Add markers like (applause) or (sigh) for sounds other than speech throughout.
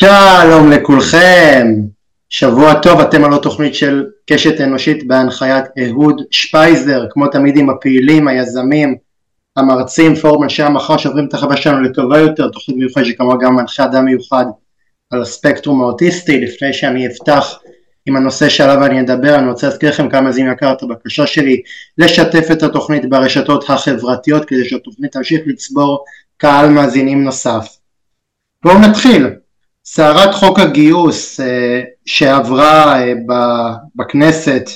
שלום לכולכם, שבוע טוב, אתם על התוכנית של קשת אנושית בהנחיית אהוד שפייזר, כמו תמיד עם הפעילים, היזמים, המרצים, פורום אנשי המחר שעוברים את החוויה שלנו לטובה יותר, תוכנית מיוחדת שכמובן גם מנחה אדם מיוחד על הספקטרום האוטיסטי, לפני שאני אפתח עם הנושא שעליו אני אדבר, אני רוצה להזכיר לכם כמה זה יקר את הבקשה שלי לשתף את התוכנית ברשתות החברתיות כדי שהתוכנית תמשיך לצבור קהל מאזינים נוסף. בואו נתחיל. סערת חוק הגיוס אה, שעברה אה, בכנסת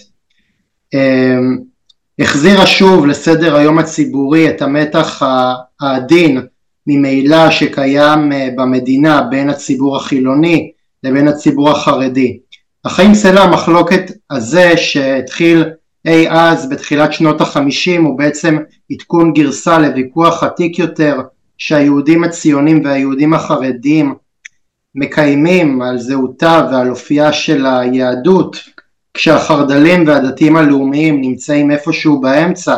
אה, החזירה שוב לסדר היום הציבורי את המתח העדין ממילא שקיים במדינה בין הציבור החילוני לבין הציבור החרדי. החיים סלע המחלוקת הזה שהתחיל אי אז בתחילת שנות החמישים הוא בעצם עדכון גרסה לוויכוח עתיק יותר שהיהודים הציונים והיהודים החרדים מקיימים על זהותה ועל אופייה של היהדות כשהחרד"לים והדתיים הלאומיים נמצאים איפשהו באמצע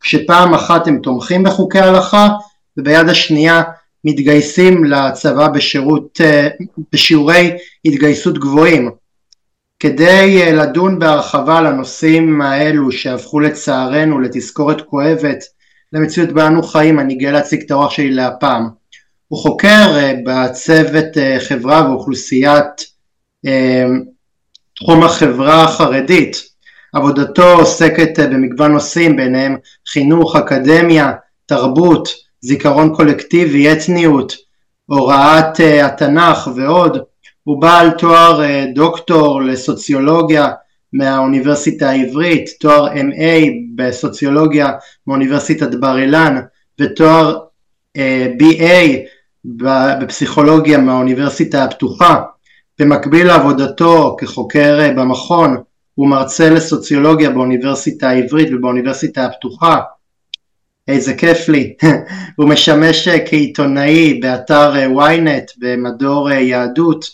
כשפעם אחת הם תומכים בחוקי הלכה וביד השנייה מתגייסים לצבא בשירות, אה, בשיעורי התגייסות גבוהים. כדי אה, לדון בהרחבה על הנושאים האלו שהפכו לצערנו לתזכורת כואבת למציאות בה אנו חיים אני גאה להציג את האורח שלי להפעם הוא חוקר אה, בצוות אה, חברה ואוכלוסיית אה, תחום החברה החרדית. עבודתו עוסקת במגוון נושאים ביניהם חינוך, אקדמיה, תרבות, זיכרון קולקטיבי, אתניות, הוראת התנ"ך ועוד. הוא בעל תואר דוקטור לסוציולוגיה מהאוניברסיטה העברית, תואר MA בסוציולוגיה מאוניברסיטת בר אילן ותואר BA בפסיכולוגיה מהאוניברסיטה הפתוחה, במקביל לעבודתו כחוקר אה, במכון הוא מרצה לסוציולוגיה באוניברסיטה העברית ובאוניברסיטה הפתוחה, איזה כיף לי, (laughs) הוא משמש אה, כעיתונאי באתר אה, ynet במדור יהדות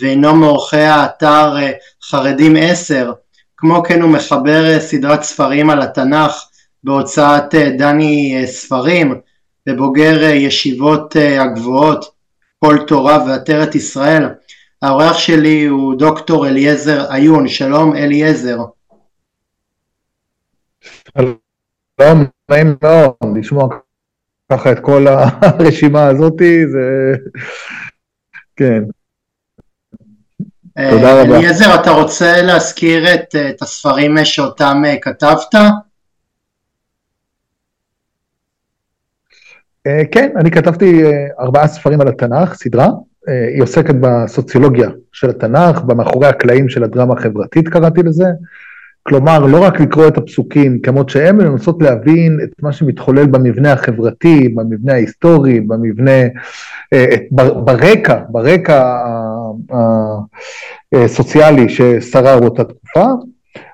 ואינו מעורכי האתר חרדים 10, כמו כן הוא מחבר סדרת ספרים על התנ"ך בהוצאת דני ספרים ובוגר אה, ישיבות אה, הגבוהות כל תורה ועטרת ישראל. האורח שלי הוא דוקטור אליעזר עיון, שלום אליעזר. שלום, נעים מאוד, לשמוע ככה את כל הרשימה הזאתי, זה... כן. אה, תודה רבה. אליעזר, אתה רוצה להזכיר את, את הספרים שאותם כתבת? כן, אני כתבתי אה, ארבעה ספרים על התנ"ך, סדרה. אה, היא עוסקת בסוציולוגיה של התנ"ך, במאחורי הקלעים של הדרמה החברתית קראתי לזה. כלומר, לא רק לקרוא את הפסוקים כמות שהם, אלא לנסות להבין את מה שמתחולל במבנה החברתי, במבנה ההיסטורי, במבנה, ברקע, ברקע הסוציאלי ששרר אותה תקופה.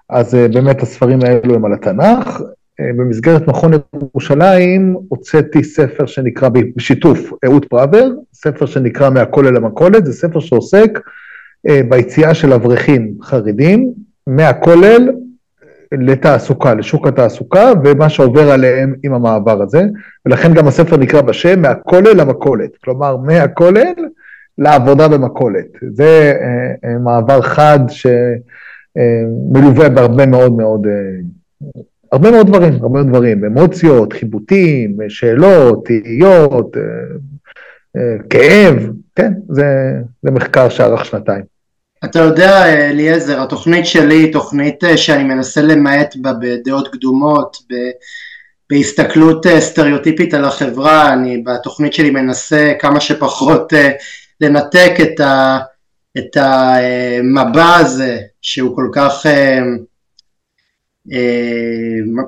אז באמת הספרים האלו הם על התנ"ך. אה, במסגרת מכון ירושלים הוצאתי ספר שנקרא, בשיתוף אהוד פראבר, ספר שנקרא מהכולל למכולת, זה ספר שעוסק אה, ביציאה של אברכים חרדים מהכולל לתעסוקה, לשוק התעסוקה, ומה שעובר עליהם עם המעבר הזה, ולכן גם הספר נקרא בשם מהכולל למכולת, כלומר מהכולל לעבודה במכולת. זה אה, מעבר חד שמלווה בהרבה מאוד מאוד הרבה מאוד דברים, הרבה מאוד דברים, אמוציות, חיבוטים, שאלות, תהיות, אה, אה, כאב, כן, זה, זה מחקר שארך שנתיים. אתה יודע, אליעזר, התוכנית שלי היא תוכנית אה, שאני מנסה למעט בה בדעות קדומות, ב... בהסתכלות סטריאוטיפית על החברה, אני בתוכנית שלי מנסה כמה שפחות לנתק את, ה, את המבע הזה שהוא כל כך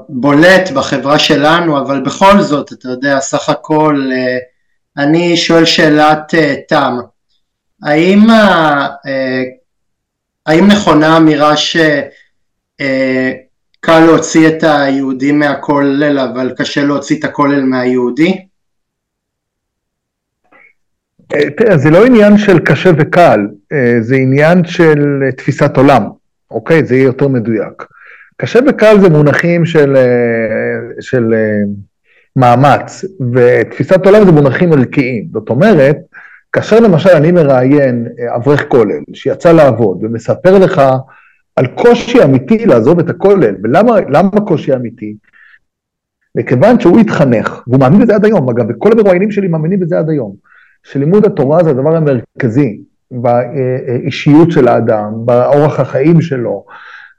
בולט בחברה שלנו, אבל בכל זאת, אתה יודע, סך הכל, אה, אני שואל שאלת אה, תם, האם, האם נכונה האמירה שקל להוציא את היהודי מהכולל, אבל קשה להוציא את הכולל מהיהודי? תראה, זה לא עניין של קשה וקל, זה עניין של תפיסת עולם, אוקיי? זה יהיה יותר מדויק. קשה וקל זה מונחים של, אה, של אה, מאמץ, ותפיסת עולם זה מונחים ערכיים. זאת אומרת, כאשר למשל אני מראיין אה, אברך כולל שיצא לעבוד ומספר לך על קושי אמיתי לעזוב את הכולל, ולמה קושי אמיתי? מכיוון שהוא התחנך, והוא מאמין בזה עד היום, אגב, וכל המרואיינים שלי מאמינים בזה עד היום, שלימוד התורה זה הדבר המרכזי באישיות של האדם, באורח החיים שלו,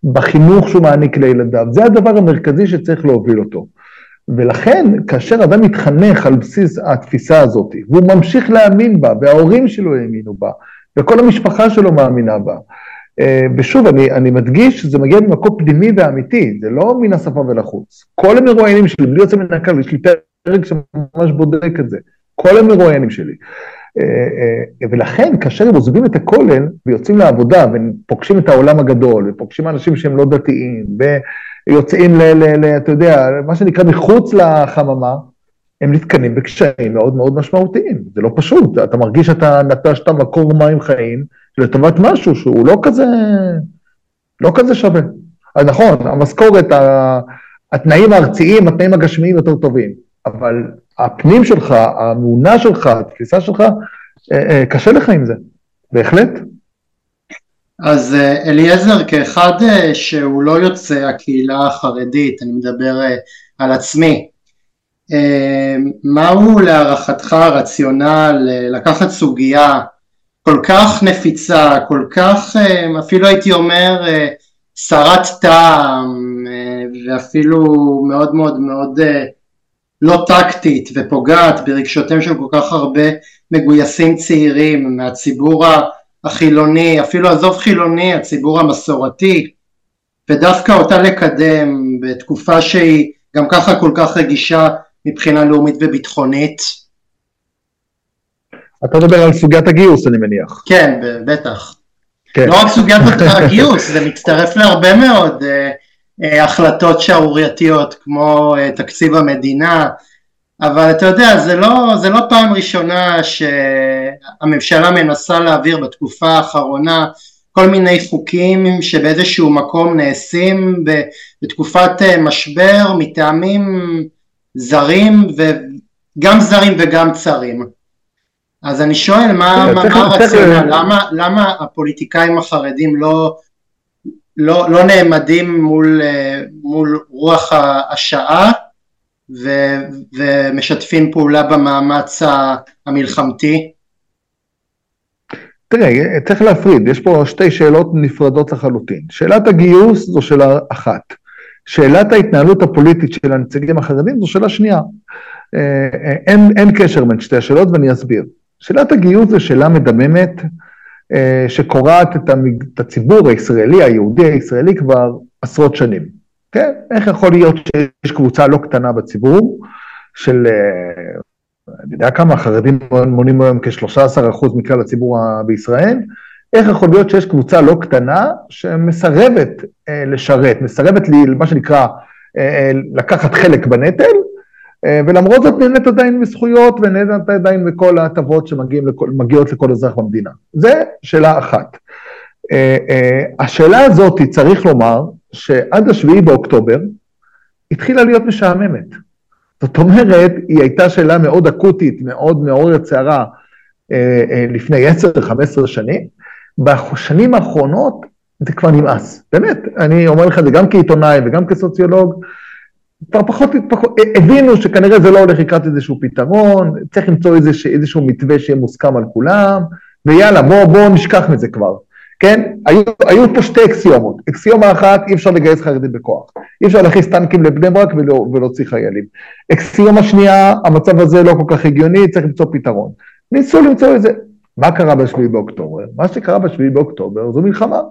בחינוך שהוא מעניק לילדיו, זה הדבר המרכזי שצריך להוביל אותו. ולכן, כאשר אדם מתחנך על בסיס התפיסה הזאת, והוא ממשיך להאמין בה, וההורים שלו האמינו בה, וכל המשפחה שלו מאמינה בה, אה, ושוב, אני, אני מדגיש שזה מגיע ממקום פנימי ואמיתי, זה לא מן השפה ולחוץ. כל המרואיינים שלי, בלי יוצא מן הכלל, יש לי פרק שממש בודק את זה. כל המרואיינים שלי. אה, אה, ולכן, כאשר הם עוזבים את הכולל ויוצאים לעבודה ופוגשים את העולם הגדול, ופוגשים אנשים שהם לא דתיים, ויוצאים, ל, ל, ל, אתה יודע, מה שנקרא מחוץ לחממה, הם נתקנים בקשיים מאוד מאוד משמעותיים. זה לא פשוט, אתה מרגיש שאתה נטשת מקור מים חיים לטובת משהו שהוא לא כזה, לא כזה שווה. אז נכון, המשכורת, התנאים הארציים, התנאים הגשמיים יותר טובים, אבל הפנים שלך, האמונה שלך, התפיסה שלך, אה, אה, קשה לך עם זה, בהחלט. אז אה, אליעזר, כאחד שהוא לא יוצא הקהילה החרדית, אני מדבר על עצמי, מהו להערכתך הרציונל לקחת סוגיה כל כך נפיצה, כל כך אפילו הייתי אומר סרת טעם ואפילו מאוד מאוד מאוד לא טקטית ופוגעת ברגשותיהם של כל כך הרבה מגויסים צעירים מהציבור החילוני, אפילו עזוב חילוני, הציבור המסורתי, ודווקא אותה לקדם בתקופה שהיא גם ככה כל כך רגישה מבחינה לאומית וביטחונית. אתה מדבר על סוגיית הגיוס אני מניח. כן, בטח. כן. לא רק סוגיית הגיוס, זה מצטרף להרבה מאוד uh, החלטות שערורייתיות כמו אה, תקציב המדינה, אבל אתה יודע, זה לא, זה לא פעם ראשונה שהממשלה מנסה להעביר בתקופה האחרונה כל מיני חוקים שבאיזשהו מקום נעשים בתקופת אה, משבר מטעמים זרים וגם זרים וגם צרים. אז אני שואל מה, מה, מה הרציונל, למה, למה הפוליטיקאים החרדים לא לא, לא נעמדים מול, אה, מול רוח השעה ו, ומשתפים פעולה במאמץ המלחמתי? תראה, צריך להפריד, יש פה שתי שאלות נפרדות לחלוטין. שאלת הגיוס זו שאלה אחת. שאלת ההתנהלות הפוליטית של הנציגים החרדים זו שאלה שנייה. אה, אה, אין, אין קשר בין שתי השאלות ואני אסביר. שאלת הגיוס זו שאלה מדממת, שקורעת את הציבור הישראלי, היהודי הישראלי כבר עשרות שנים. כן, איך יכול להיות שיש קבוצה לא קטנה בציבור של, אה, אני יודע כמה, החרדים מונים היום כ-13% מכלל הציבור בישראל, איך יכול להיות שיש קבוצה לא קטנה שמסרבת אה, לשרת, מסרבת לי, מה שנקרא לקחת חלק בנטל, אה, ולמרות זאת נהנית עדיין מזכויות ונהנית עדיין מכל ההטבות שמגיעות לכל אזרח במדינה. זה שאלה אחת. אה, אה, השאלה הזאת, צריך לומר, שעד השביעי באוקטובר התחילה להיות משעממת. זאת אומרת, היא הייתה שאלה מאוד אקוטית, מאוד מעוררת סערה לפני 10-15 שנים. בשנים האחרונות זה כבר נמאס, באמת, אני אומר לך את זה גם כעיתונאי וגם כסוציולוג, כבר פחות, פחות, הבינו שכנראה זה לא הולך לקראת איזשהו פתרון, צריך למצוא איזה, איזשהו מתווה שיהיה מוסכם על כולם, ויאללה, בואו בוא נשכח מזה כבר. כן? היו, היו פה שתי אקסיומות. אקסיומה אחת, אי אפשר לגייס חרדים בכוח. אי אפשר להכניס טנקים לבני ברק ולא, ולהוציא חיילים. אקסיומה שנייה, המצב הזה לא כל כך הגיוני, צריך למצוא פתרון. ניסו למצוא איזה... מה קרה בשביעי באוקטובר? מה שקרה בשביעי באוקטובר זו מלחמה.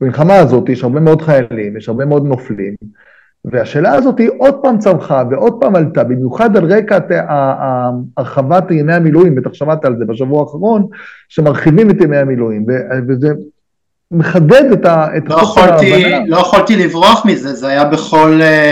במלחמה הזאת יש הרבה מאוד חיילים, יש הרבה מאוד נופלים, והשאלה הזאת היא עוד פעם צמחה ועוד פעם עלתה, במיוחד על רקע הרחבת ימי המילואים, בטח שמעת על זה בשבוע האחרון, שמרחיבים את ימי המילואים, וזה מחדד את ה... לא יכולתי, לא יכולתי לברוח מזה, זה היה בכל... אה,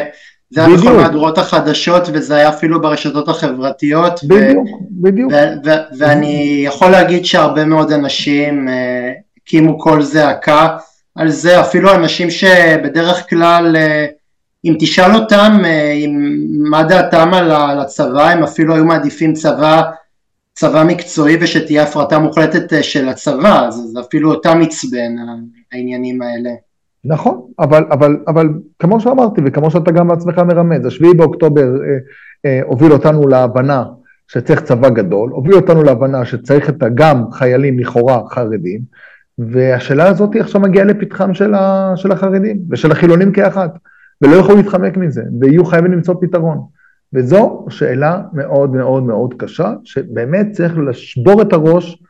זה היה בכל מהדורות החדשות וזה היה אפילו ברשתות החברתיות. בדיוק, ו- בדיוק. ו- ו- ואני יכול להגיד שהרבה מאוד אנשים אה, הקימו קול זעקה על זה, אפילו אנשים שבדרך כלל אה, אם תשאל אותם אה, מה דעתם על הצבא, הם אפילו היו מעדיפים צבא צבא מקצועי ושתהיה הפרטה מוחלטת של הצבא, זה אפילו אותם עצבן העניינים האלה. נכון, אבל, אבל, אבל כמו שאמרתי וכמו שאתה גם בעצמך מרמז, השביעי באוקטובר אה, אה, הוביל אותנו להבנה שצריך צבא גדול, הוביל אותנו להבנה שצריך את גם חיילים לכאורה חרדים, והשאלה הזאת עכשיו מגיעה לפתחם של, ה, של החרדים ושל החילונים כאחד, ולא יכולו להתחמק מזה, ויהיו חייבים למצוא פתרון. וזו שאלה מאוד מאוד מאוד קשה, שבאמת צריך לשבור את הראש,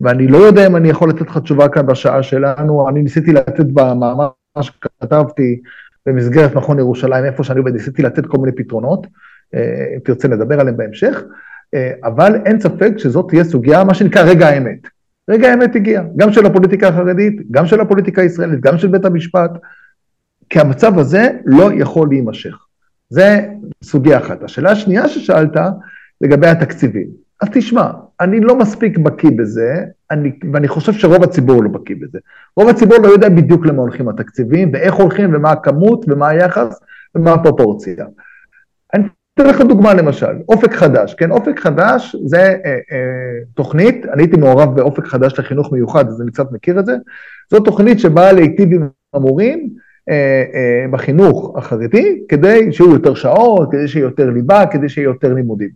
ואני לא יודע אם אני יכול לתת לך תשובה כאן בשעה שלנו, אני ניסיתי לתת במאמר שכתבתי במסגרת מכון ירושלים, איפה שאני עובד, ניסיתי לתת כל מיני פתרונות, אה, אם תרצה לדבר עליהם בהמשך, אה, אבל אין ספק שזאת תהיה סוגיה, מה שנקרא רגע האמת. רגע האמת הגיע, גם של הפוליטיקה החרדית, גם של הפוליטיקה הישראלית, גם של בית המשפט, כי המצב הזה לא יכול להימשך. זה סוגיה אחת. השאלה השנייה ששאלת, לגבי התקציבים. אז תשמע, אני לא מספיק בקיא בזה, אני, ואני חושב שרוב הציבור לא בקיא בזה. רוב הציבור לא יודע בדיוק למה הולכים התקציבים, ואיך הולכים, ומה הכמות, ומה היחס, ומה הפרופורציה. אני אתן לך דוגמה למשל, אופק חדש, כן? אופק חדש זה אה, אה, תוכנית, אני הייתי מעורב באופק חדש לחינוך מיוחד, אז אני קצת מכיר את זה, זו תוכנית שבאה להיטיב עם המורים בחינוך החרדי, כדי שיהיו יותר שעות, כדי שיהיה יותר ליבה, כדי שיהיה יותר לימודים.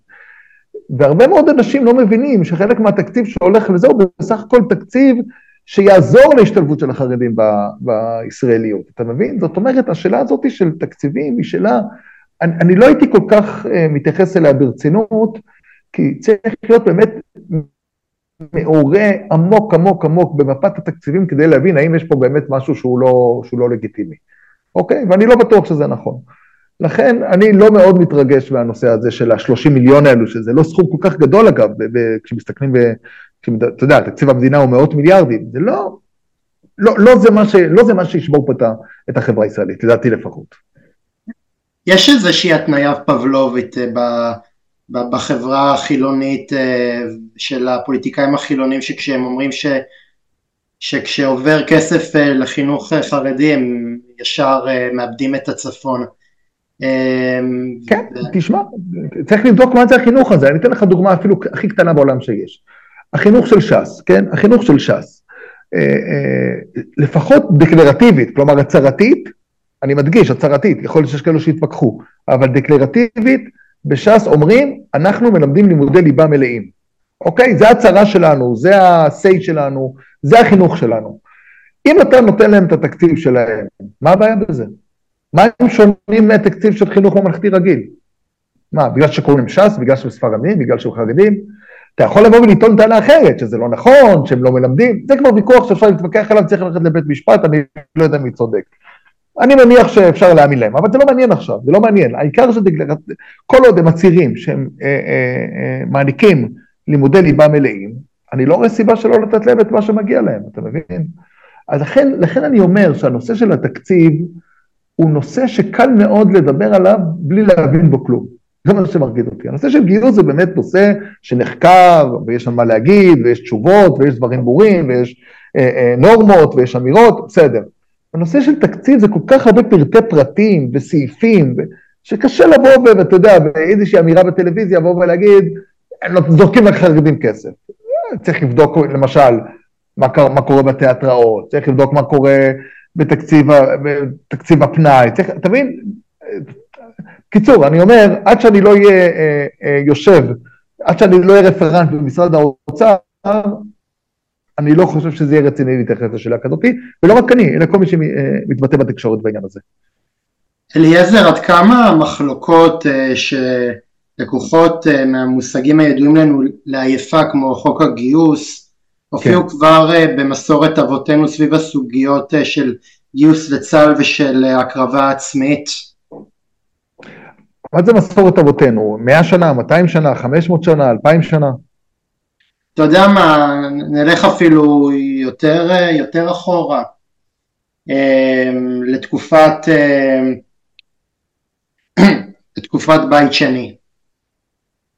והרבה מאוד אנשים לא מבינים שחלק מהתקציב שהולך לזה הוא בסך הכל תקציב שיעזור להשתלבות של החרדים ב- בישראליות, אתה מבין? זאת אומרת, השאלה הזאת של תקציבים היא שאלה, אני, אני לא הייתי כל כך uh, מתייחס אליה ברצינות, כי צריך להיות באמת מעורה עמוק עמוק עמוק במפת התקציבים כדי להבין האם יש פה באמת משהו שהוא לא, שהוא לא לגיטימי, אוקיי? ואני לא בטוח שזה נכון. לכן אני לא מאוד מתרגש מהנושא הזה של ה-30 מיליון האלו, שזה לא סכום כל כך גדול אגב, כשמסתכלים, ב, אתה יודע, תקציב המדינה הוא מאות מיליארדים, זה לא, לא, לא, זה, מה ש, לא זה מה שישבור פה את החברה הישראלית, לדעתי לפחות. יש איזושהי התניה פבלובית אה, ב, בחברה החילונית אה, של הפוליטיקאים החילונים, שכשהם אומרים ש, שכשעובר כסף אה, לחינוך חרדי הם ישר מאבדים את הצפון. אמ, כן, תשמע, צריך לבדוק מה זה החינוך הזה, אני אתן לך דוגמה אפילו הכי קטנה בעולם שיש. החינוך של ש"ס, כן? החינוך של ש"ס, אה, אה, לפחות דקלרטיבית, כלומר הצהרתית, אני מדגיש, הצהרתית, יכול להיות שיש כאלו שיתווכחו, אבל דקלרטיבית, בש"ס אומרים, אנחנו מלמדים לימודי ליבה מלאים. אוקיי? זה הצהרה שלנו, זה ה-say שלנו, זה החינוך שלנו. אם אתה נותן להם את התקציב שלהם, מה הבעיה בזה? מה הם שונים מהתקציב של חינוך ממלכתי רגיל? מה, בגלל שקוראים להם ש"ס, בגלל שהם ספרדים, בגלל שהם חרדים? אתה יכול לבוא ולטעון טענה אחרת, שזה לא נכון, שהם לא מלמדים, זה כבר ויכוח שאפשר להתווכח עליו, צריך ללכת לבית משפט, אני לא יודע מי צודק. אני מניח שאפשר להאמין להם, אבל זה לא מעניין עכשיו, זה לא מעניין. העיקר דגלרת, כל עוד הם מצהירים שהם אה, אה, אה, מעניקים לימודי ליבה מלאים, אני לא רואה סיבה שלא לתת להם את מה שמגיע להם, אתה מבין? אז לכן, לכן אני אומר שהנושא של התקציב, הוא נושא שקל מאוד לדבר עליו בלי להבין בו כלום. זה מה שמרגיד אותי. הנושא של גיוס זה באמת נושא שנחקר, ויש שם מה להגיד, ויש תשובות, ויש דברים ברורים, ויש אה, אה, נורמות, ויש אמירות, בסדר. הנושא של תקציב זה כל כך הרבה פרטי פרטים וסעיפים, שקשה לבוא ואתה יודע, באיזושהי אמירה בטלוויזיה, לבוא ולהגיד, לא, זורקים לחרדים כסף. צריך לבדוק למשל מה, מה קורה בתיאטראות, צריך לבדוק מה קורה בתקציב, בתקציב הפנאי, צריך, אתה מבין? קיצור, אני אומר, עד שאני לא אהיה אה, אה, יושב, עד שאני לא אהיה רפרנט במשרד האוצר, אני לא חושב שזה יהיה רציני להתייחס לשאלה כזאתי, ולא רק אני, אלא כל מי שמתבטא בתקשורת בעניין הזה. אליעזר, עד כמה המחלוקות אה, שלקוחות אה, מהמושגים הידועים לנו לעייפה, כמו חוק הגיוס, הופיעו כן. כבר אה, במסורת אבותינו סביב הסוגיות של גיוס לצה"ל ושל הקרבה עצמית. מה זה מסורת אבותינו? 100 שנה, 200 שנה, 500 שנה, 2,000 שנה? אתה יודע מה, נלך אפילו יותר, יותר אחורה, לתקופת, (clears throat) לתקופת בית שני.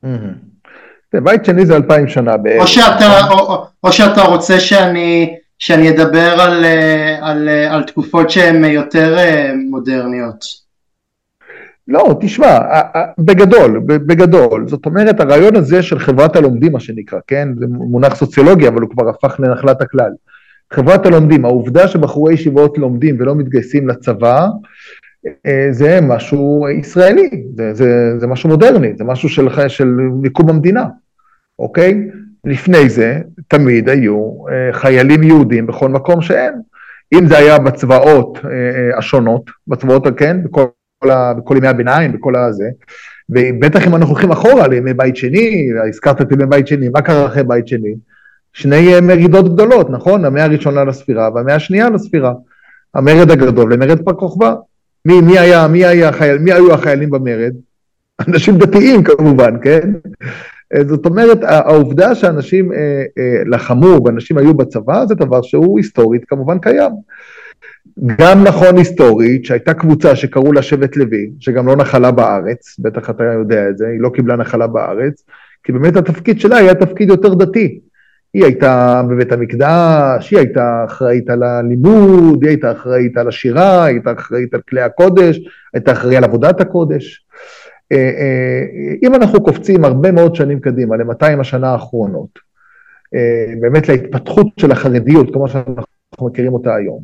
Mm-hmm. בית שני זה אלפיים שנה בערך. או שאתה, או, או שאתה רוצה שאני, שאני אדבר על, על, על תקופות שהן יותר אה, מודרניות. לא, תשמע, בגדול, בגדול, זאת אומרת, הרעיון הזה של חברת הלומדים, מה שנקרא, כן? זה מונח סוציולוגי, אבל הוא כבר הפך לנחלת הכלל. חברת הלומדים, העובדה שבחורי ישיבות לומדים ולא מתגייסים לצבא, אה, זה משהו ישראלי, זה, זה, זה משהו מודרני, זה משהו של, של מיקום המדינה, אוקיי? לפני זה תמיד היו אה, חיילים יהודים בכל מקום שהם. אם זה היה בצבאות אה, השונות, בצבאות, כן, בכל, בכל ימי הביניים, בכל הזה, ובטח אם אנחנו הולכים אחורה לימי בית שני, הזכרת את ימי בית שני, מה קרה אחרי בית שני? שני מרידות גדולות, נכון? המאה הראשונה לספירה והמאה השנייה לספירה. המרד הגדול ומרד בר כוכבא. מי, מי, היה, מי, היה החייל, מי היו החיילים במרד? (laughs) אנשים דתיים כמובן, כן? זאת אומרת, העובדה שאנשים אה, אה, לחמו ואנשים היו בצבא זה דבר שהוא היסטורית כמובן קיים. גם נכון היסטורית שהייתה קבוצה שקראו לה שבט לוי, שגם לא נחלה בארץ, בטח אתה יודע את זה, היא לא קיבלה נחלה בארץ, כי באמת התפקיד שלה היה תפקיד יותר דתי. היא הייתה בבית המקדש, היא הייתה אחראית על הלימוד, היא הייתה אחראית על השירה, היא הייתה אחראית על כלי הקודש, הייתה אחראית על עבודת הקודש. אה, אה, אם אנחנו קופצים הרבה מאוד שנים קדימה, ל-200 השנה האחרונות, אה, באמת להתפתחות של החרדיות, כמו שאנחנו מכירים אותה היום,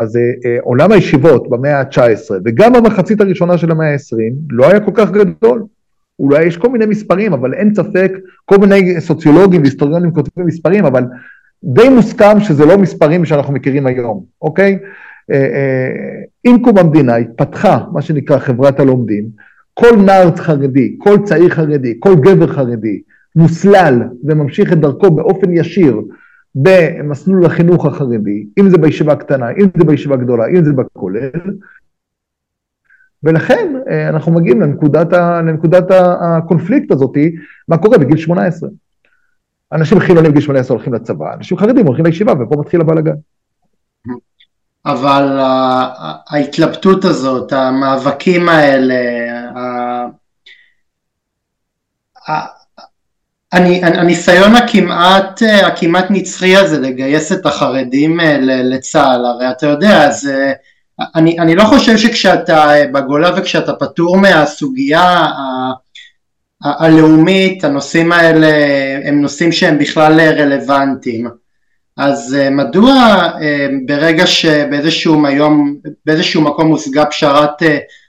אז עולם הישיבות במאה ה-19 וגם במחצית הראשונה של המאה ה-20 לא היה כל כך גדול. אולי יש כל מיני מספרים, אבל אין ספק, כל מיני סוציולוגים והיסטוריונים כותבים מספרים, אבל די מוסכם שזה לא מספרים שאנחנו מכירים היום, אוקיי? אה, אה, עם קום המדינה התפתחה מה שנקרא חברת הלומדים, כל נער חרדי, כל צעיר חרדי, כל גבר חרדי, מוסלל וממשיך את דרכו באופן ישיר במסלול החינוך החרדי, אם זה בישיבה קטנה, אם זה בישיבה גדולה, אם זה בכולל, ולכן אה, אנחנו מגיעים לנקודת, ה, לנקודת הקונפליקט הזאת, מה קורה בגיל 18. אנשים חילונים בגיל 18 הולכים לצבא, אנשים חרדים הולכים לישיבה, ופה מתחיל הבלאגן. אבל ההתלבטות הזאת, המאבקים האלה, הניסיון הכמעט, הכמעט נצחי הזה לגייס את החרדים אה, לצה"ל, הרי אתה יודע, זה אני, אני לא חושב שכשאתה אה, בגולה וכשאתה פטור מהסוגיה הלאומית, הנושאים האלה הם נושאים שהם בכלל רלוונטיים. אז אה, מדוע אה, ברגע שבאיזשהו היום, באיזשהו מקום הושגה פשרת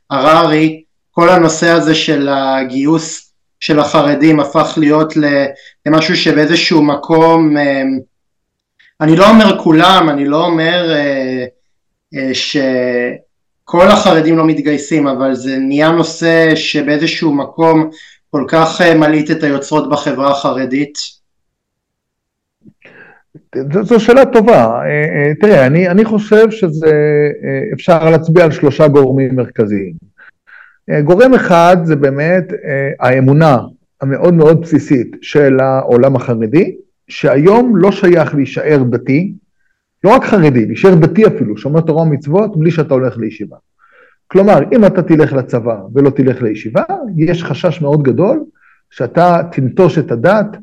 הררי, כל הנושא הזה של הגיוס של החרדים הפך להיות למשהו שבאיזשהו מקום, אני לא אומר כולם, אני לא אומר אה, שכל החרדים לא מתגייסים, אבל זה נהיה נושא שבאיזשהו מקום כל כך אה, מלהיט את היוצרות בחברה החרדית? זו שאלה טובה. אה, תראה, אני, אני חושב שזה, אפשר להצביע על שלושה גורמים מרכזיים. גורם אחד זה באמת האמונה המאוד מאוד בסיסית של העולם החרדי, שהיום לא שייך להישאר דתי, לא רק חרדי, להישאר דתי אפילו, שומר תורה ומצוות, בלי שאתה הולך לישיבה. כלומר, אם אתה תלך לצבא ולא תלך לישיבה, יש חשש מאוד גדול שאתה תנטוש את הדת,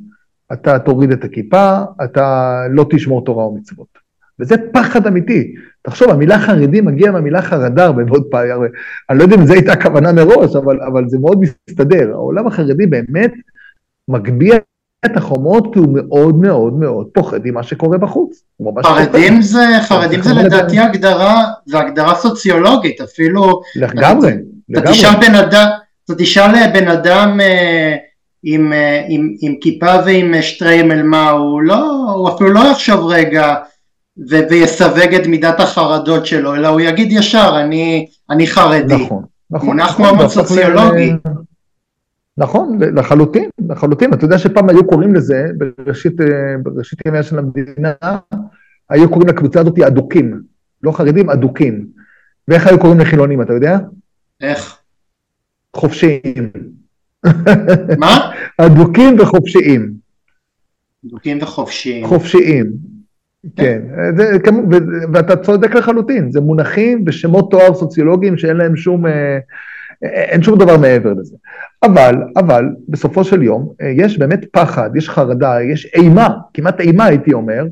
אתה תוריד את הכיפה, אתה לא תשמור תורה ומצוות. וזה פחד אמיתי. תחשוב, המילה חרדי מגיעה מהמילה חרדה הרבה מאוד פעמים, אני לא יודע אם זו הייתה הכוונה מראש, אבל, אבל זה מאוד מסתדר. העולם החרדי באמת מגביה את החומות כי הוא מאוד מאוד מאוד פוחד ממה שקורה בחוץ. חרדים זה, חרדים זה לדעתי הגדרה, זה הגדרה סוציולוגית, אפילו... לגמרי, לגמרי. אתה תשאל לבן אדם אה, עם, אה, עם, עם כיפה ועם שטריימל מה הוא לא, הוא אפילו לא יחשוב רגע ו- ויסווג את מידת החרדות שלו, אלא הוא יגיד ישר, אני, אני חרדי. נכון, נכון. מונח נכון, סוציולוגי. נכון, לחלוטין, לחלוטין. אתה יודע שפעם היו קוראים לזה, בראשית, אה, בראשית ימיה של המדינה, היו קוראים לקבוצה הזאת אדוקים. לא חרדים, אדוקים. ואיך היו קוראים לחילונים, אתה יודע? איך? חופשיים. מה? (laughs) אדוקים וחופשיים. אדוקים וחופשיים. חופשיים, כן. זה, ואתה צודק לחלוטין, זה מונחים ושמות תואר סוציולוגיים שאין להם שום... אה, אין שום דבר מעבר לזה. אבל, אבל, בסופו של יום, אה, יש באמת פחד, יש חרדה, יש אימה, כמעט אימה הייתי אומר,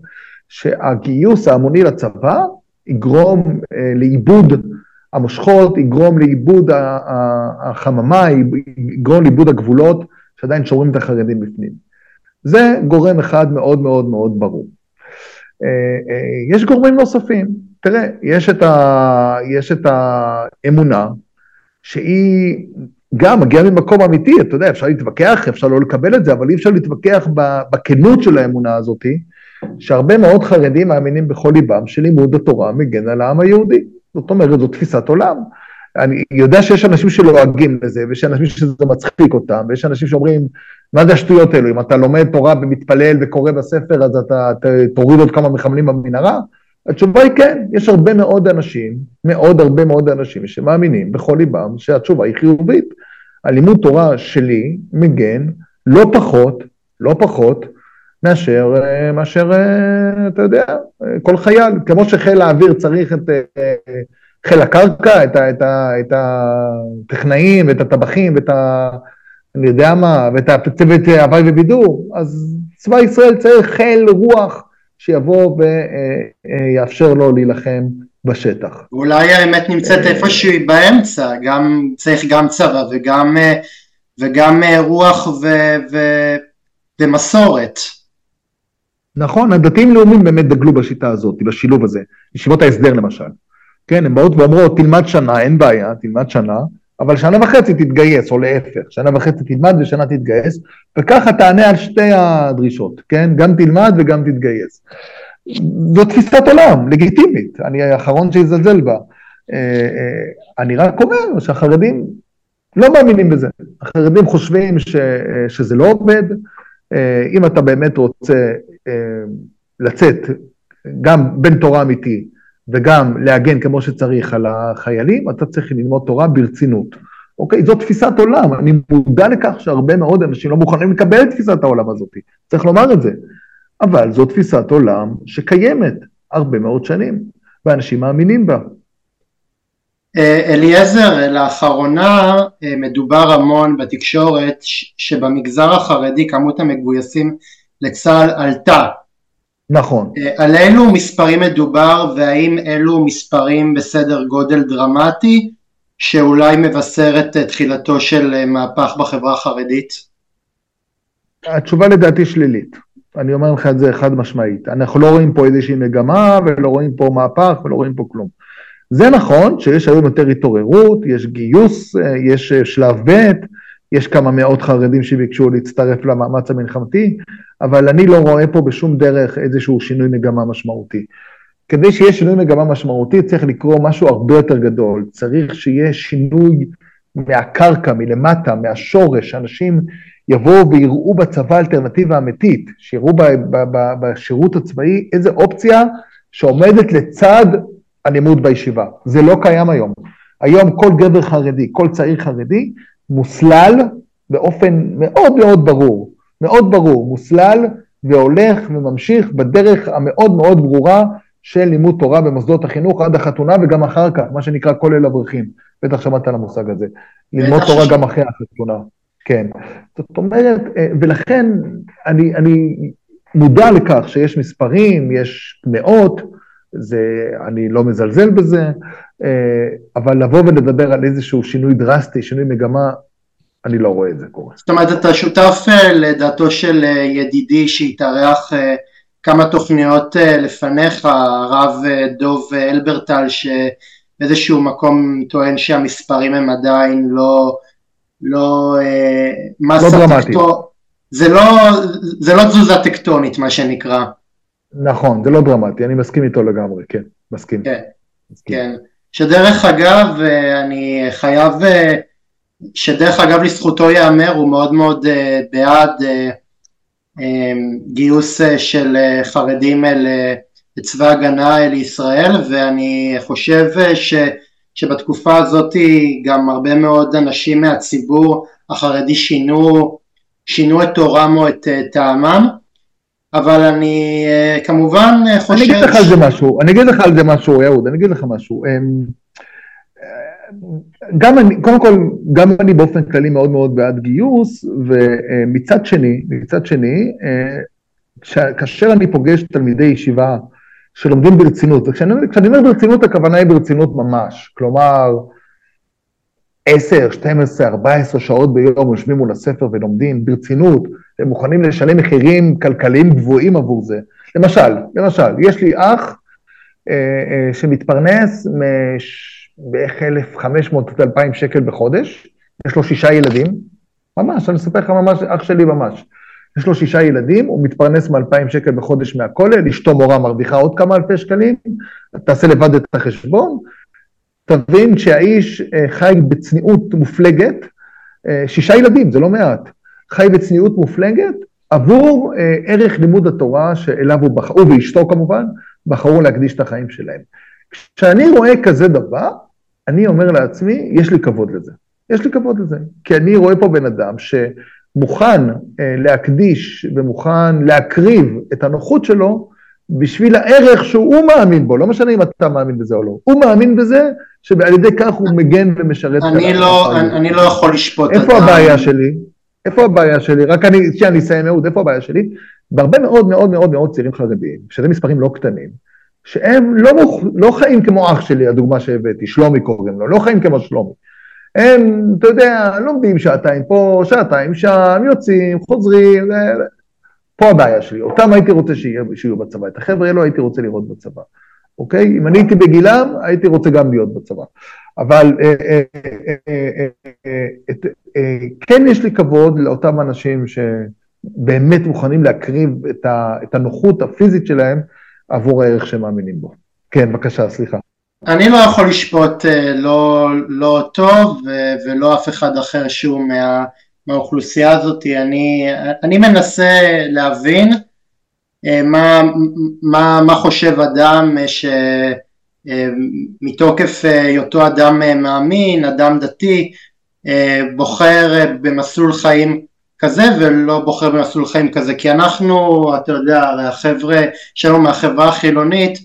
שהגיוס ההמוני לצבא יגרום אה, לאיבוד המושכות, יגרום לאיבוד החממה, יגרום לאיבוד הגבולות, שעדיין שומרים את החרדים בפנים. זה גורם אחד מאוד מאוד מאוד ברור. אה, אה, יש גורמים נוספים, תראה, יש את, ה, יש את האמונה, שהיא גם מגיעה ממקום אמיתי, אתה יודע, אפשר להתווכח, אפשר לא לקבל את זה, אבל אי אפשר להתווכח בכנות של האמונה הזאת, שהרבה מאוד חרדים מאמינים בכל ליבם שלימוד התורה מגן על העם היהודי. זאת אומרת, זו תפיסת עולם. אני יודע שיש אנשים שלועגים לזה, ויש אנשים שזה מצחיק אותם, ויש אנשים שאומרים, מה זה השטויות האלו? אם אתה לומד תורה ומתפלל וקורא בספר, אז אתה תוריד עוד כמה מחבלים במנהרה? התשובה היא כן, יש הרבה מאוד אנשים, מאוד הרבה מאוד אנשים שמאמינים בכל ליבם שהתשובה היא חיובית. הלימוד תורה שלי מגן לא פחות, לא פחות, מאשר, מאשר, אתה יודע, כל חייל. כמו שחיל האוויר צריך את חיל הקרקע, את, ה, את, את הטכנאים ואת הטבחים ואת ה... אני יודע מה, ואת הצוות הוואי ובידור, אז צבא ישראל צריך חיל רוח שיבוא ויאפשר לו להילחם בשטח. אולי האמת נמצאת אה, איפשהו באמצע, גם צריך גם צבא וגם, אה, וגם אה, רוח ו, ו, ומסורת. נכון, הדתיים לאומיים באמת דגלו בשיטה הזאת, בשילוב הזה, ישיבות ההסדר למשל. כן, הן באות ואומרות, תלמד שנה, אין בעיה, תלמד שנה, אבל שנה וחצי תתגייס, או להפך, שנה וחצי תלמד ושנה תתגייס, וככה תענה על שתי הדרישות, כן? גם תלמד וגם תתגייס. זו תפיסת עולם, לגיטימית, אני האחרון שיזלזל בה. אה, אה, אני רק אומר שהחרדים לא מאמינים בזה. החרדים חושבים ש, אה, שזה לא עובד. אם אתה באמת רוצה לצאת גם בין תורה אמיתי וגם להגן כמו שצריך על החיילים, אתה צריך ללמוד תורה ברצינות. אוקיי? זו תפיסת עולם, אני מודע לכך שהרבה מאוד אנשים לא מוכנים לקבל את תפיסת העולם הזאת, צריך לומר את זה. אבל זו תפיסת עולם שקיימת הרבה מאוד שנים, ואנשים מאמינים בה. אה, אליעזר, לאחרונה אה, מדובר המון בתקשורת שבמגזר החרדי כמות המגויסים לצה"ל עלתה נכון. אה, על אילו מספרים מדובר והאם אלו מספרים בסדר גודל דרמטי שאולי מבשר את תחילתו של אה, מהפך בחברה החרדית? התשובה לדעתי שלילית. אני אומר לך את זה חד משמעית. אנחנו לא רואים פה איזושהי מגמה ולא רואים פה מהפך ולא רואים פה כלום. זה נכון שיש היום יותר התעוררות, יש גיוס, אה, יש שלב ב', יש כמה מאות חרדים שביקשו להצטרף למאמץ המלחמתי, אבל אני לא רואה פה בשום דרך איזשהו שינוי מגמה משמעותי. כדי שיהיה שינוי מגמה משמעותי צריך לקרוא משהו הרבה יותר גדול, צריך שיהיה שינוי מהקרקע, מלמטה, מהשורש, שאנשים יבואו ויראו בצבא אלטרנטיבה אמיתית, שיראו ב, ב, ב, בשירות הצבאי איזה אופציה שעומדת לצד הלימוד בישיבה. זה לא קיים היום. היום כל גבר חרדי, כל צעיר חרדי, מוסלל באופן מאוד מאוד ברור, מאוד ברור, מוסלל והולך וממשיך בדרך המאוד מאוד ברורה של לימוד תורה במוסדות החינוך עד החתונה וגם אחר כך, מה שנקרא כולל אברכים. בטח שמעת על המושג הזה. ללמוד תורה ש... גם אחרי החתונה. כן. זאת אומרת, אה, ולכן אני, אני מודע לכך שיש מספרים, יש מאות, זה, אני לא מזלזל בזה, אה, אבל לבוא ולדבר על איזשהו שינוי דרסטי, שינוי מגמה, אני לא רואה את זה קורה. זאת אומרת, אתה שותף אה, לדעתו של אה, ידידי שהתארח כמה תוכניות לפניך, הרב דוב אלברטל, שבאיזשהו מקום טוען שהמספרים הם עדיין לא... לא... לא דרמטיים. זה לא, זה לא תזוזה טקטונית, מה שנקרא. נכון, זה לא דרמטי, אני מסכים איתו לגמרי, כן, מסכים. כן, מסכים. כן. שדרך אגב, אה, אני חייב, אה, שדרך אגב לזכותו ייאמר, הוא מאוד מאוד אה, בעד גיוס של חרדים אל צבא הגנה לישראל, ואני חושב ש, שבתקופה הזאת גם הרבה מאוד אנשים מהציבור החרדי שינו, שינו את תורם או את טעמם. אבל אני אה, כמובן אה, חושב... אני אגיד לך על זה משהו, אני אגיד לך על זה משהו, אהוד, אני אגיד לך משהו. אמ, גם אני, קודם כל, גם אני באופן כללי מאוד מאוד בעד גיוס, ומצד שני, מצד שני, אה, כאשר אני פוגש תלמידי ישיבה שלומדים ברצינות, וכשאני אומר ברצינות, הכוונה היא ברצינות ממש. כלומר, 10, 12, 14 שעות ביום יושבים מול הספר ולומדים ברצינות, הם מוכנים לשלם מחירים כלכליים גבוהים עבור זה. למשל, למשל, יש לי אח אה, אה, שמתפרנס בערך 1,500 עד 2,000 שקל בחודש, יש לו שישה ילדים, ממש, אני אספר לך ממש, אח שלי ממש. יש לו שישה ילדים, הוא מתפרנס מ-2,000 שקל בחודש מהכולל, אשתו מורה מרוויחה עוד כמה אלפי שקלים, תעשה לבד את החשבון, תבין שהאיש אה, חי בצניעות מופלגת, אה, שישה ילדים, זה לא מעט, חי בצניעות מופלגת עבור אה, ערך לימוד התורה שאליו הוא בחר, הוא ואשתו כמובן, בחרו להקדיש את החיים שלהם. כשאני רואה כזה דבר, אני אומר לעצמי, יש לי כבוד לזה. יש לי כבוד לזה. כי אני רואה פה בן אדם שמוכן להקדיש ומוכן להקריב את הנוחות שלו בשביל הערך שהוא מאמין בו, לא משנה אם אתה מאמין בזה או לא, הוא מאמין בזה שעל ידי כך הוא מגן ומשרת. אני לא, אני, אני לא יכול לשפוט איפה אתה... הבעיה שלי? איפה הבעיה שלי? רק אני, שנייה, אני אסיים אהוד, איפה הבעיה שלי? בהרבה מאוד מאוד מאוד מאוד צעירים חרדיים, שזה מספרים לא קטנים, שהם לא, מוכ... לא חיים כמו אח שלי, הדוגמה שהבאתי, שלומי קוראים לו, לא חיים כמו שלומי. הם, אתה יודע, לומדים שעתיים פה, שעתיים שם, יוצאים, חוזרים, פה הבעיה שלי. אותם הייתי רוצה שיהיו בצבא, את החבר'ה האלו הייתי רוצה לראות בצבא. אוקיי? אם אני הייתי בגילם, הייתי רוצה גם להיות בצבא. אבל אה, אה, אה, כן יש לי כבוד לאותם אנשים שבאמת מוכנים להקריב את הנוחות הפיזית שלהם עבור הערך שהם מאמינים בו. כן, בבקשה, סליחה. אני לא יכול לשפוט לא, לא טוב ולא אף אחד אחר שהוא מה, מהאוכלוסייה הזאת, אני, אני מנסה להבין אה, מה, מה, מה חושב אדם שמתוקף אה, היותו אדם אה, מאמין, אדם דתי, בוחר במסלול חיים כזה ולא בוחר במסלול חיים כזה. כי אנחנו, אתה יודע, החבר'ה שלנו מהחברה החילונית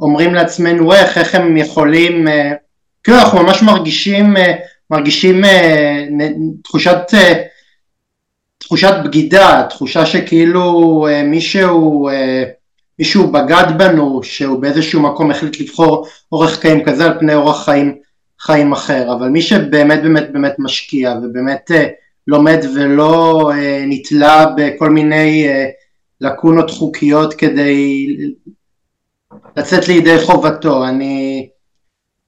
אומרים לעצמנו איך, איך הם יכולים, כאילו אנחנו ממש מרגישים, מרגישים תחושת תחושת בגידה, תחושה שכאילו אה, מישהו, אה, מישהו בגד בנו, שהוא באיזשהו מקום החליט לבחור אורח חיים כזה על פני אורח חיים, חיים אחר, אבל מי שבאמת באמת באמת משקיע ובאמת אה, לומד ולא נתלה בכל מיני לקונות חוקיות כדי לצאת לידי חובתו, אני,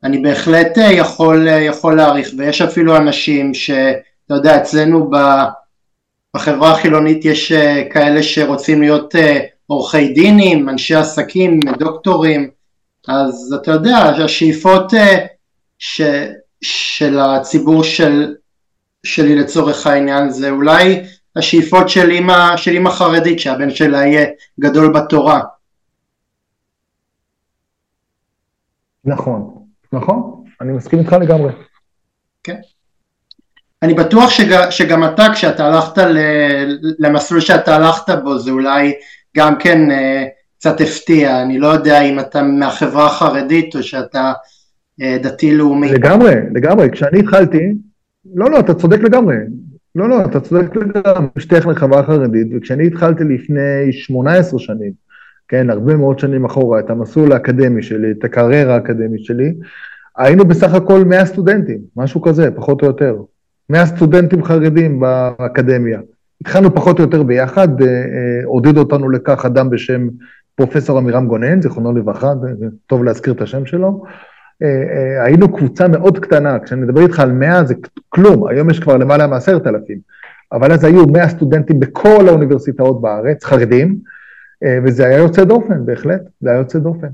אני בהחלט יכול, יכול להעריך ויש אפילו אנשים שאתה יודע אצלנו ב... בחברה החילונית יש אה, כאלה שרוצים להיות אה, עורכי דינים, אנשי עסקים, דוקטורים, אז אתה יודע, השאיפות אה, ש, של הציבור של, שלי לצורך העניין זה אולי השאיפות של אימא, של אימא חרדית שהבן שלה יהיה גדול בתורה. נכון, נכון, אני מסכים איתך לגמרי. כן. אני בטוח שג, שגם אתה כשאתה הלכת ל, למסלול שאתה הלכת בו זה אולי גם כן אה, קצת הפתיע, אני לא יודע אם אתה מהחברה החרדית או שאתה אה, דתי לאומי. לגמרי, לגמרי, כשאני התחלתי, לא לא אתה צודק לגמרי, לא לא אתה צודק לגמרי, משתייך לחברה החרדית וכשאני התחלתי לפני 18 שנים, כן, הרבה מאוד שנים אחורה, את המסלול האקדמי שלי, את הקריירה האקדמית שלי, היינו בסך הכל 100 סטודנטים, משהו כזה, פחות או יותר. 100 סטודנטים חרדים באקדמיה. התחלנו פחות או יותר ביחד, אה, אה, עודד אותנו לכך אדם בשם פרופסור עמירם גונן, זיכרונו לברכה, טוב להזכיר את השם שלו. אה, היינו קבוצה מאוד קטנה, כשאני מדבר איתך על 100 זה כלום, היום יש כבר למעלה מעשרת אלפים, אבל אז היו 100 סטודנטים בכל האוניברסיטאות בארץ, חרדים, וזה היה יוצא דופן, בהחלט, זה היה יוצא דופן.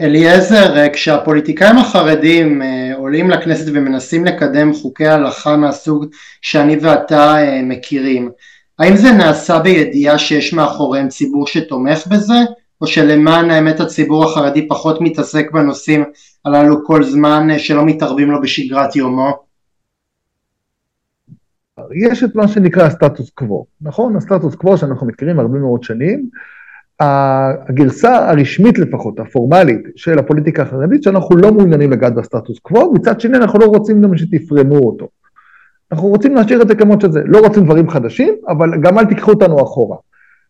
אליעזר, כשהפוליטיקאים החרדים עולים לכנסת ומנסים לקדם חוקי הלכה מהסוג שאני ואתה אה, מכירים, האם זה נעשה בידיעה שיש מאחוריהם ציבור שתומך בזה, או שלמען האמת הציבור החרדי פחות מתעסק בנושאים הללו כל זמן אה, שלא מתערבים לו בשגרת יומו? יש את מה שנקרא הסטטוס קוו, נכון? הסטטוס קוו שאנחנו מכירים הרבה מאוד שנים, הגרסה הרשמית לפחות, הפורמלית, של הפוליטיקה החרדית, שאנחנו לא מעוניינים לגעת בסטטוס קוו, מצד שני אנחנו לא רוצים גם שתפרמו אותו. אנחנו רוצים להשאיר את זה כמות שזה, לא רוצים דברים חדשים, אבל גם אל תיקחו אותנו אחורה.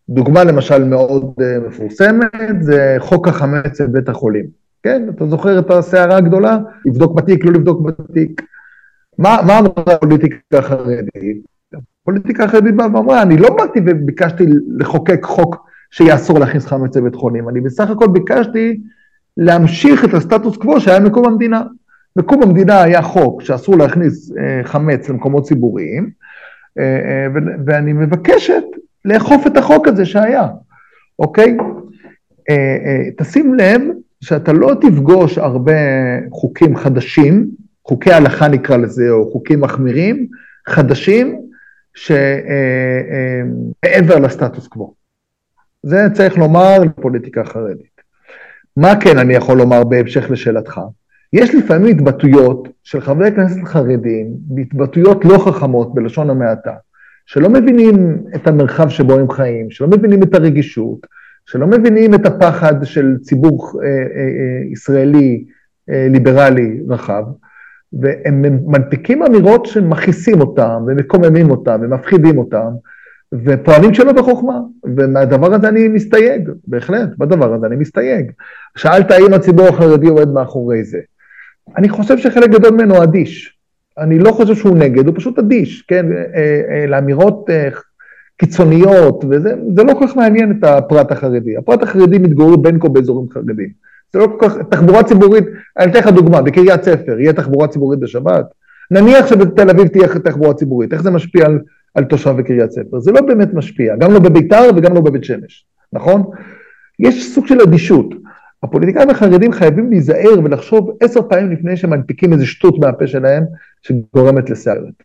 דוגמה למשל מאוד uh, מפורסמת, זה חוק החמץ בבית החולים. כן, אתה זוכר את הסערה הגדולה? לבדוק בתיק, לא לבדוק בתיק. מה, מה אמרה הפוליטיקה החרדית? הפוליטיקה החרדית באה ואמרה, אני לא באתי וביקשתי לחוקק חוק שיאסור להכניס חמץ לבית חולים, אני בסך הכל ביקשתי להמשיך את הסטטוס קוו שהיה מקום המדינה. מקום המדינה היה חוק שאסור להכניס אה, חמץ למקומות ציבוריים, אה, אה, ואני מבקשת לאכוף את החוק הזה שהיה, אוקיי? תשים לב שאתה לא תפגוש הרבה חוקים חדשים, חוקי הלכה נקרא לזה, או חוקים מחמירים, חדשים, שמעבר לסטטוס קוו. זה צריך לומר לפוליטיקה חרדית. מה כן אני יכול לומר בהמשך לשאלתך? יש לפעמים התבטאויות של חברי כנסת חרדים, התבטאויות לא חכמות בלשון המעטה, שלא מבינים את המרחב שבו הם חיים, שלא מבינים את הרגישות, שלא מבינים את הפחד של ציבור אה, אה, אה, ישראלי אה, ליברלי רחב, והם מנפיקים אמירות שמכעיסים אותם, ומקוממים אותם, ומפחידים אותם, ופועלים שלא בחוכמה, ומהדבר הזה אני מסתייג, בהחלט, בדבר הזה אני מסתייג. שאלת האם הציבור החרדי עומד מאחורי זה. אני חושב שחלק גדול ממנו אדיש. אני לא חושב שהוא נגד, הוא פשוט אדיש, כן? אה, אה, לאמירות אה, קיצוניות, וזה לא כל כך מעניין את הפרט החרדי. הפרט החרדי מתגורר בין כה באזורים חרדיים. זה לא כל כך, תחבורה ציבורית, אני אתן לך דוגמה, בקריית ספר, יהיה תחבורה ציבורית בשבת? נניח שבתל אביב תהיה תחבורה ציבורית, איך זה משפיע על, על תושב בקריית ספר? זה לא באמת משפיע, גם לא בביתר וגם לא בבית שמש, נכון? יש סוג של אדישות. הפוליטיקאים החרדים חייבים להיזהר ולחשוב עשר פעמים לפני שהם מנפיקים איזה שטות מהפה שלהם שגורמת לסערת.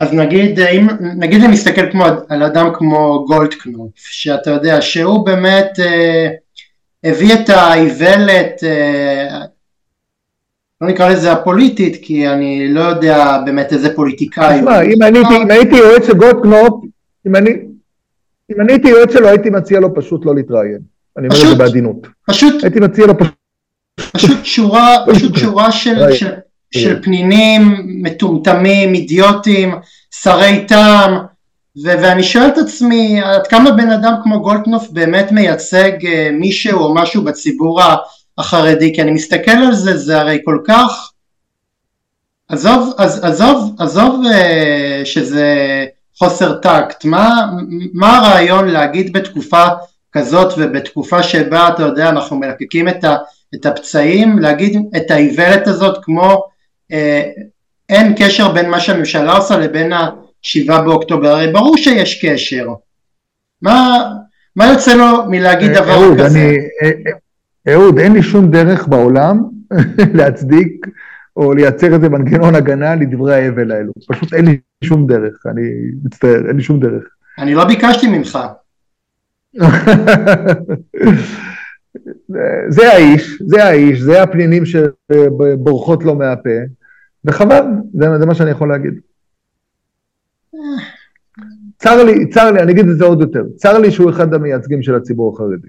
אז נגיד, אם, נגיד אני מסתכל כמו, על אדם כמו גולדקנופ, שאתה יודע שהוא באמת אה, הביא את האיוולת, אה, לא נקרא לזה הפוליטית, כי אני לא יודע באמת איזה פוליטיקאי. תשמע, אם, הייתי יועץ של גולדקנופ, אם אני, אם אני הייתי יועץ שלו הייתי מציע לו פשוט לא להתראיין. אני אומר את זה בעדינות. פשוט, הייתי מציע לו פשוט... פשוט שורה, פשוט שורה של, של, של פנינים מטומטמים, אידיוטים, שרי טעם, ואני שואל את עצמי עד כמה בן אדם כמו גולדקנופ באמת מייצג uh, מישהו או משהו בציבור החרדי, כי אני מסתכל על זה, זה הרי כל כך, עזוב, עזוב, עזוב, עזוב uh, שזה חוסר טקט, מה, מה הרעיון להגיד בתקופה כזאת ובתקופה שבה אתה יודע אנחנו מלקקים את, ה, את הפצעים להגיד את האיוולת הזאת כמו אה, אין קשר בין מה שהממשלה עושה לבין השבעה באוקטובר הרי ברור שיש קשר. מה, מה יוצא לו מלהגיד אה, דבר אהוד, כזה? אני, אה, אהוד אין לי שום דרך בעולם (laughs) להצדיק או לייצר איזה מנגנון הגנה לדברי ההבל האלו. פשוט אין לי שום דרך אני מצטער אין לי שום דרך. אני לא ביקשתי ממך. (laughs) זה האיש, זה האיש, זה הפנינים שבורחות לו מהפה, וחבל, זה, זה מה שאני יכול להגיד. צר לי, צר לי, אני אגיד את זה עוד יותר, צר לי שהוא אחד המייצגים של הציבור החרדי.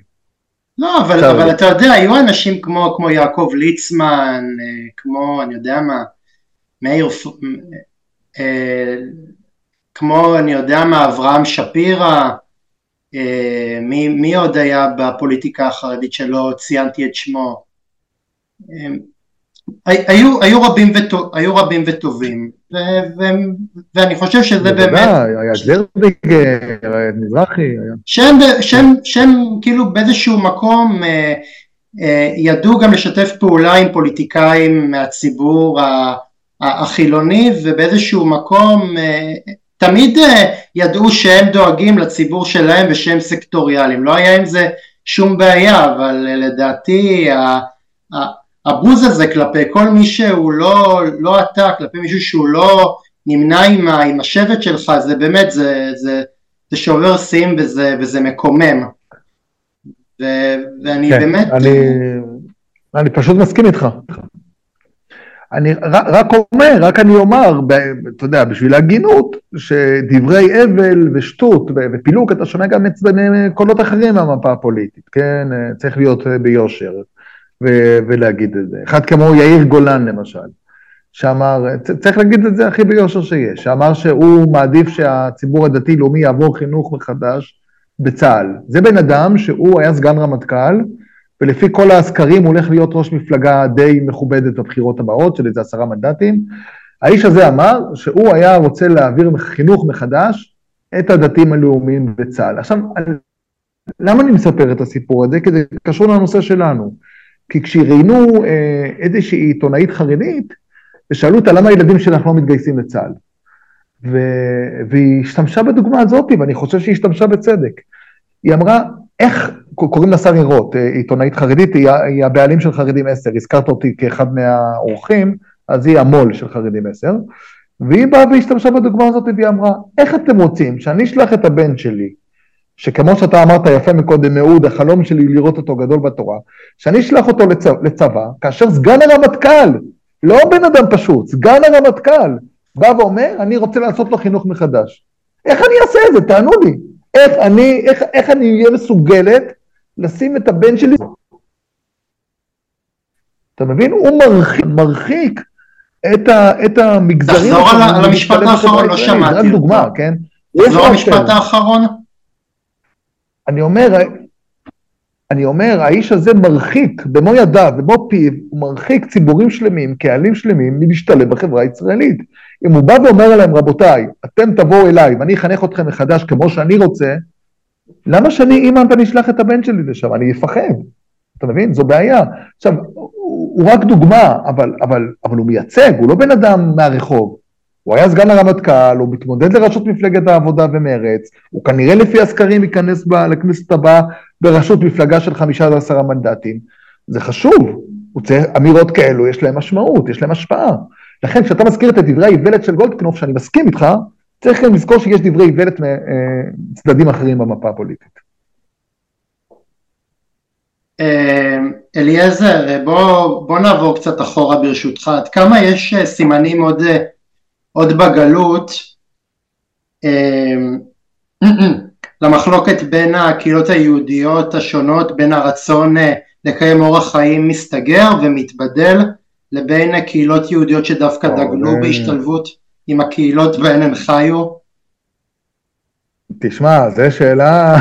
לא, אבל, אבל אתה יודע, היו אנשים כמו, כמו יעקב ליצמן, אה, כמו, אני יודע מה, מאיר, אה, כמו, אני יודע מה, אברהם שפירא, אה, מי, מי עוד היה בפוליטיקה החרדית שלא ציינתי את שמו? אה, היו, היו, רבים, וטוב, היו רבים וטובים, ו, ו, ואני חושב שזה באמת... היה זרדיגר, היה מזרחי. שהם, שהם, שהם כאילו באיזשהו מקום אה, אה, ידעו גם לשתף פעולה עם פוליטיקאים מהציבור החילוני ובאיזשהו מקום אה, תמיד אה, ידעו שהם דואגים לציבור שלהם ושהם סקטוריאליים, לא היה עם זה שום בעיה, אבל אה, לדעתי הבוז הזה כלפי כל מי שהוא לא, לא אתה, כלפי מישהו שהוא לא נמנה עם, עם השבט שלך, זה באמת, זה, זה, זה שובר שיאים וזה, וזה מקומם. ו, ואני כן, באמת... אני, אני פשוט מסכים איתך. אני רק אומר, רק אני אומר, אתה יודע, בשביל ההגינות, שדברי אבל ושטות ופילוג, אתה שומע גם את קולות אחרים מהמפה הפוליטית, כן? צריך להיות ביושר ולהגיד את זה. אחד כמו יאיר גולן למשל, שאמר, צריך להגיד את זה הכי ביושר שיש, שאמר שהוא מעדיף שהציבור הדתי-לאומי יעבור חינוך מחדש בצה"ל. זה בן אדם שהוא היה סגן רמטכ"ל, ולפי כל הסקרים הוא הולך להיות ראש מפלגה די מכובדת בבחירות הבאות, של איזה עשרה מנדטים. האיש הזה אמר שהוא היה רוצה להעביר חינוך מחדש את הדתיים הלאומיים בצה"ל. עכשיו, למה אני מספר את הסיפור הזה? כי זה קשור לנושא שלנו. כי כשראיינו אה, איזושהי עיתונאית חרדית, ושאלו אותה למה הילדים שלך לא מתגייסים לצה"ל. ו... והיא השתמשה בדוגמה הזאת, ואני חושב שהיא השתמשה בצדק. היא אמרה, איך, קוראים לה שרי רוט, אה, עיתונאית חרדית, היא, היא הבעלים של חרדים 10, הזכרת אותי כאחד מהאורחים, אז היא המו"ל של חרדים 10, והיא באה והשתמשה בדוגמה הזאת, והיא אמרה, איך אתם רוצים שאני אשלח את הבן שלי, שכמו שאתה אמרת יפה מקודם, מאוד, החלום שלי לראות אותו גדול בתורה, שאני אשלח אותו לצבא, לצבא כאשר סגן הרמטכ"ל, לא בן אדם פשוט, סגן הרמטכ"ל, בא ואומר, אני רוצה לעשות לו חינוך מחדש. איך אני אעשה את זה? תענו לי. איך אני, איך, איך אני אהיה מסוגלת לשים את הבן שלי... אתה מבין? הוא מרחיק, מרחיק את, ה, את המגזרים... תחזור על, המשפט האחרון, לא שמעתי. זה דוגמה, כן? תחזור המשפט האחרון. אני אומר, אני אומר, האיש הזה מרחיק במו ידיו, במו פיו, הוא מרחיק ציבורים שלמים, קהלים שלמים, מלהשתלב בחברה הישראלית. אם הוא בא ואומר להם, רבותיי, אתם תבואו אליי ואני אחנך אתכם מחדש כמו שאני רוצה, למה שאני אימא ואני אשלח את הבן שלי לשם? אני אפחד. אתה מבין? זו בעיה. עכשיו, הוא רק דוגמה, אבל, אבל, אבל הוא מייצג, הוא לא בן אדם מהרחוב. הוא היה סגן הרמטכ"ל, הוא מתמודד לראשות מפלגת העבודה ומרץ, הוא כנראה לפי הסקרים ייכנס לכנסת הבאה בראשות מפלגה של חמישה עשרה מנדטים. זה חשוב, צריך, אמירות כאלו יש להן משמעות, יש להן השפעה. לכן כשאתה מזכיר את דברי האיוולת של גולדקנופ, שאני מסכים איתך, צריך גם לזכור שיש דברי איוולת מצדדים אחרים במפה הפוליטית. אה, אליעזר, בוא, בוא נעבור קצת אחורה ברשותך. עד כמה יש אה, סימנים עוד, אה, עוד בגלות למחלוקת בין הקהילות היהודיות השונות, בין הרצון לקיים אורח חיים מסתגר ומתבדל, לבין קהילות יהודיות שדווקא דגלו בהשתלבות עם הקהילות בהן הן חיו? תשמע, זו שאלה...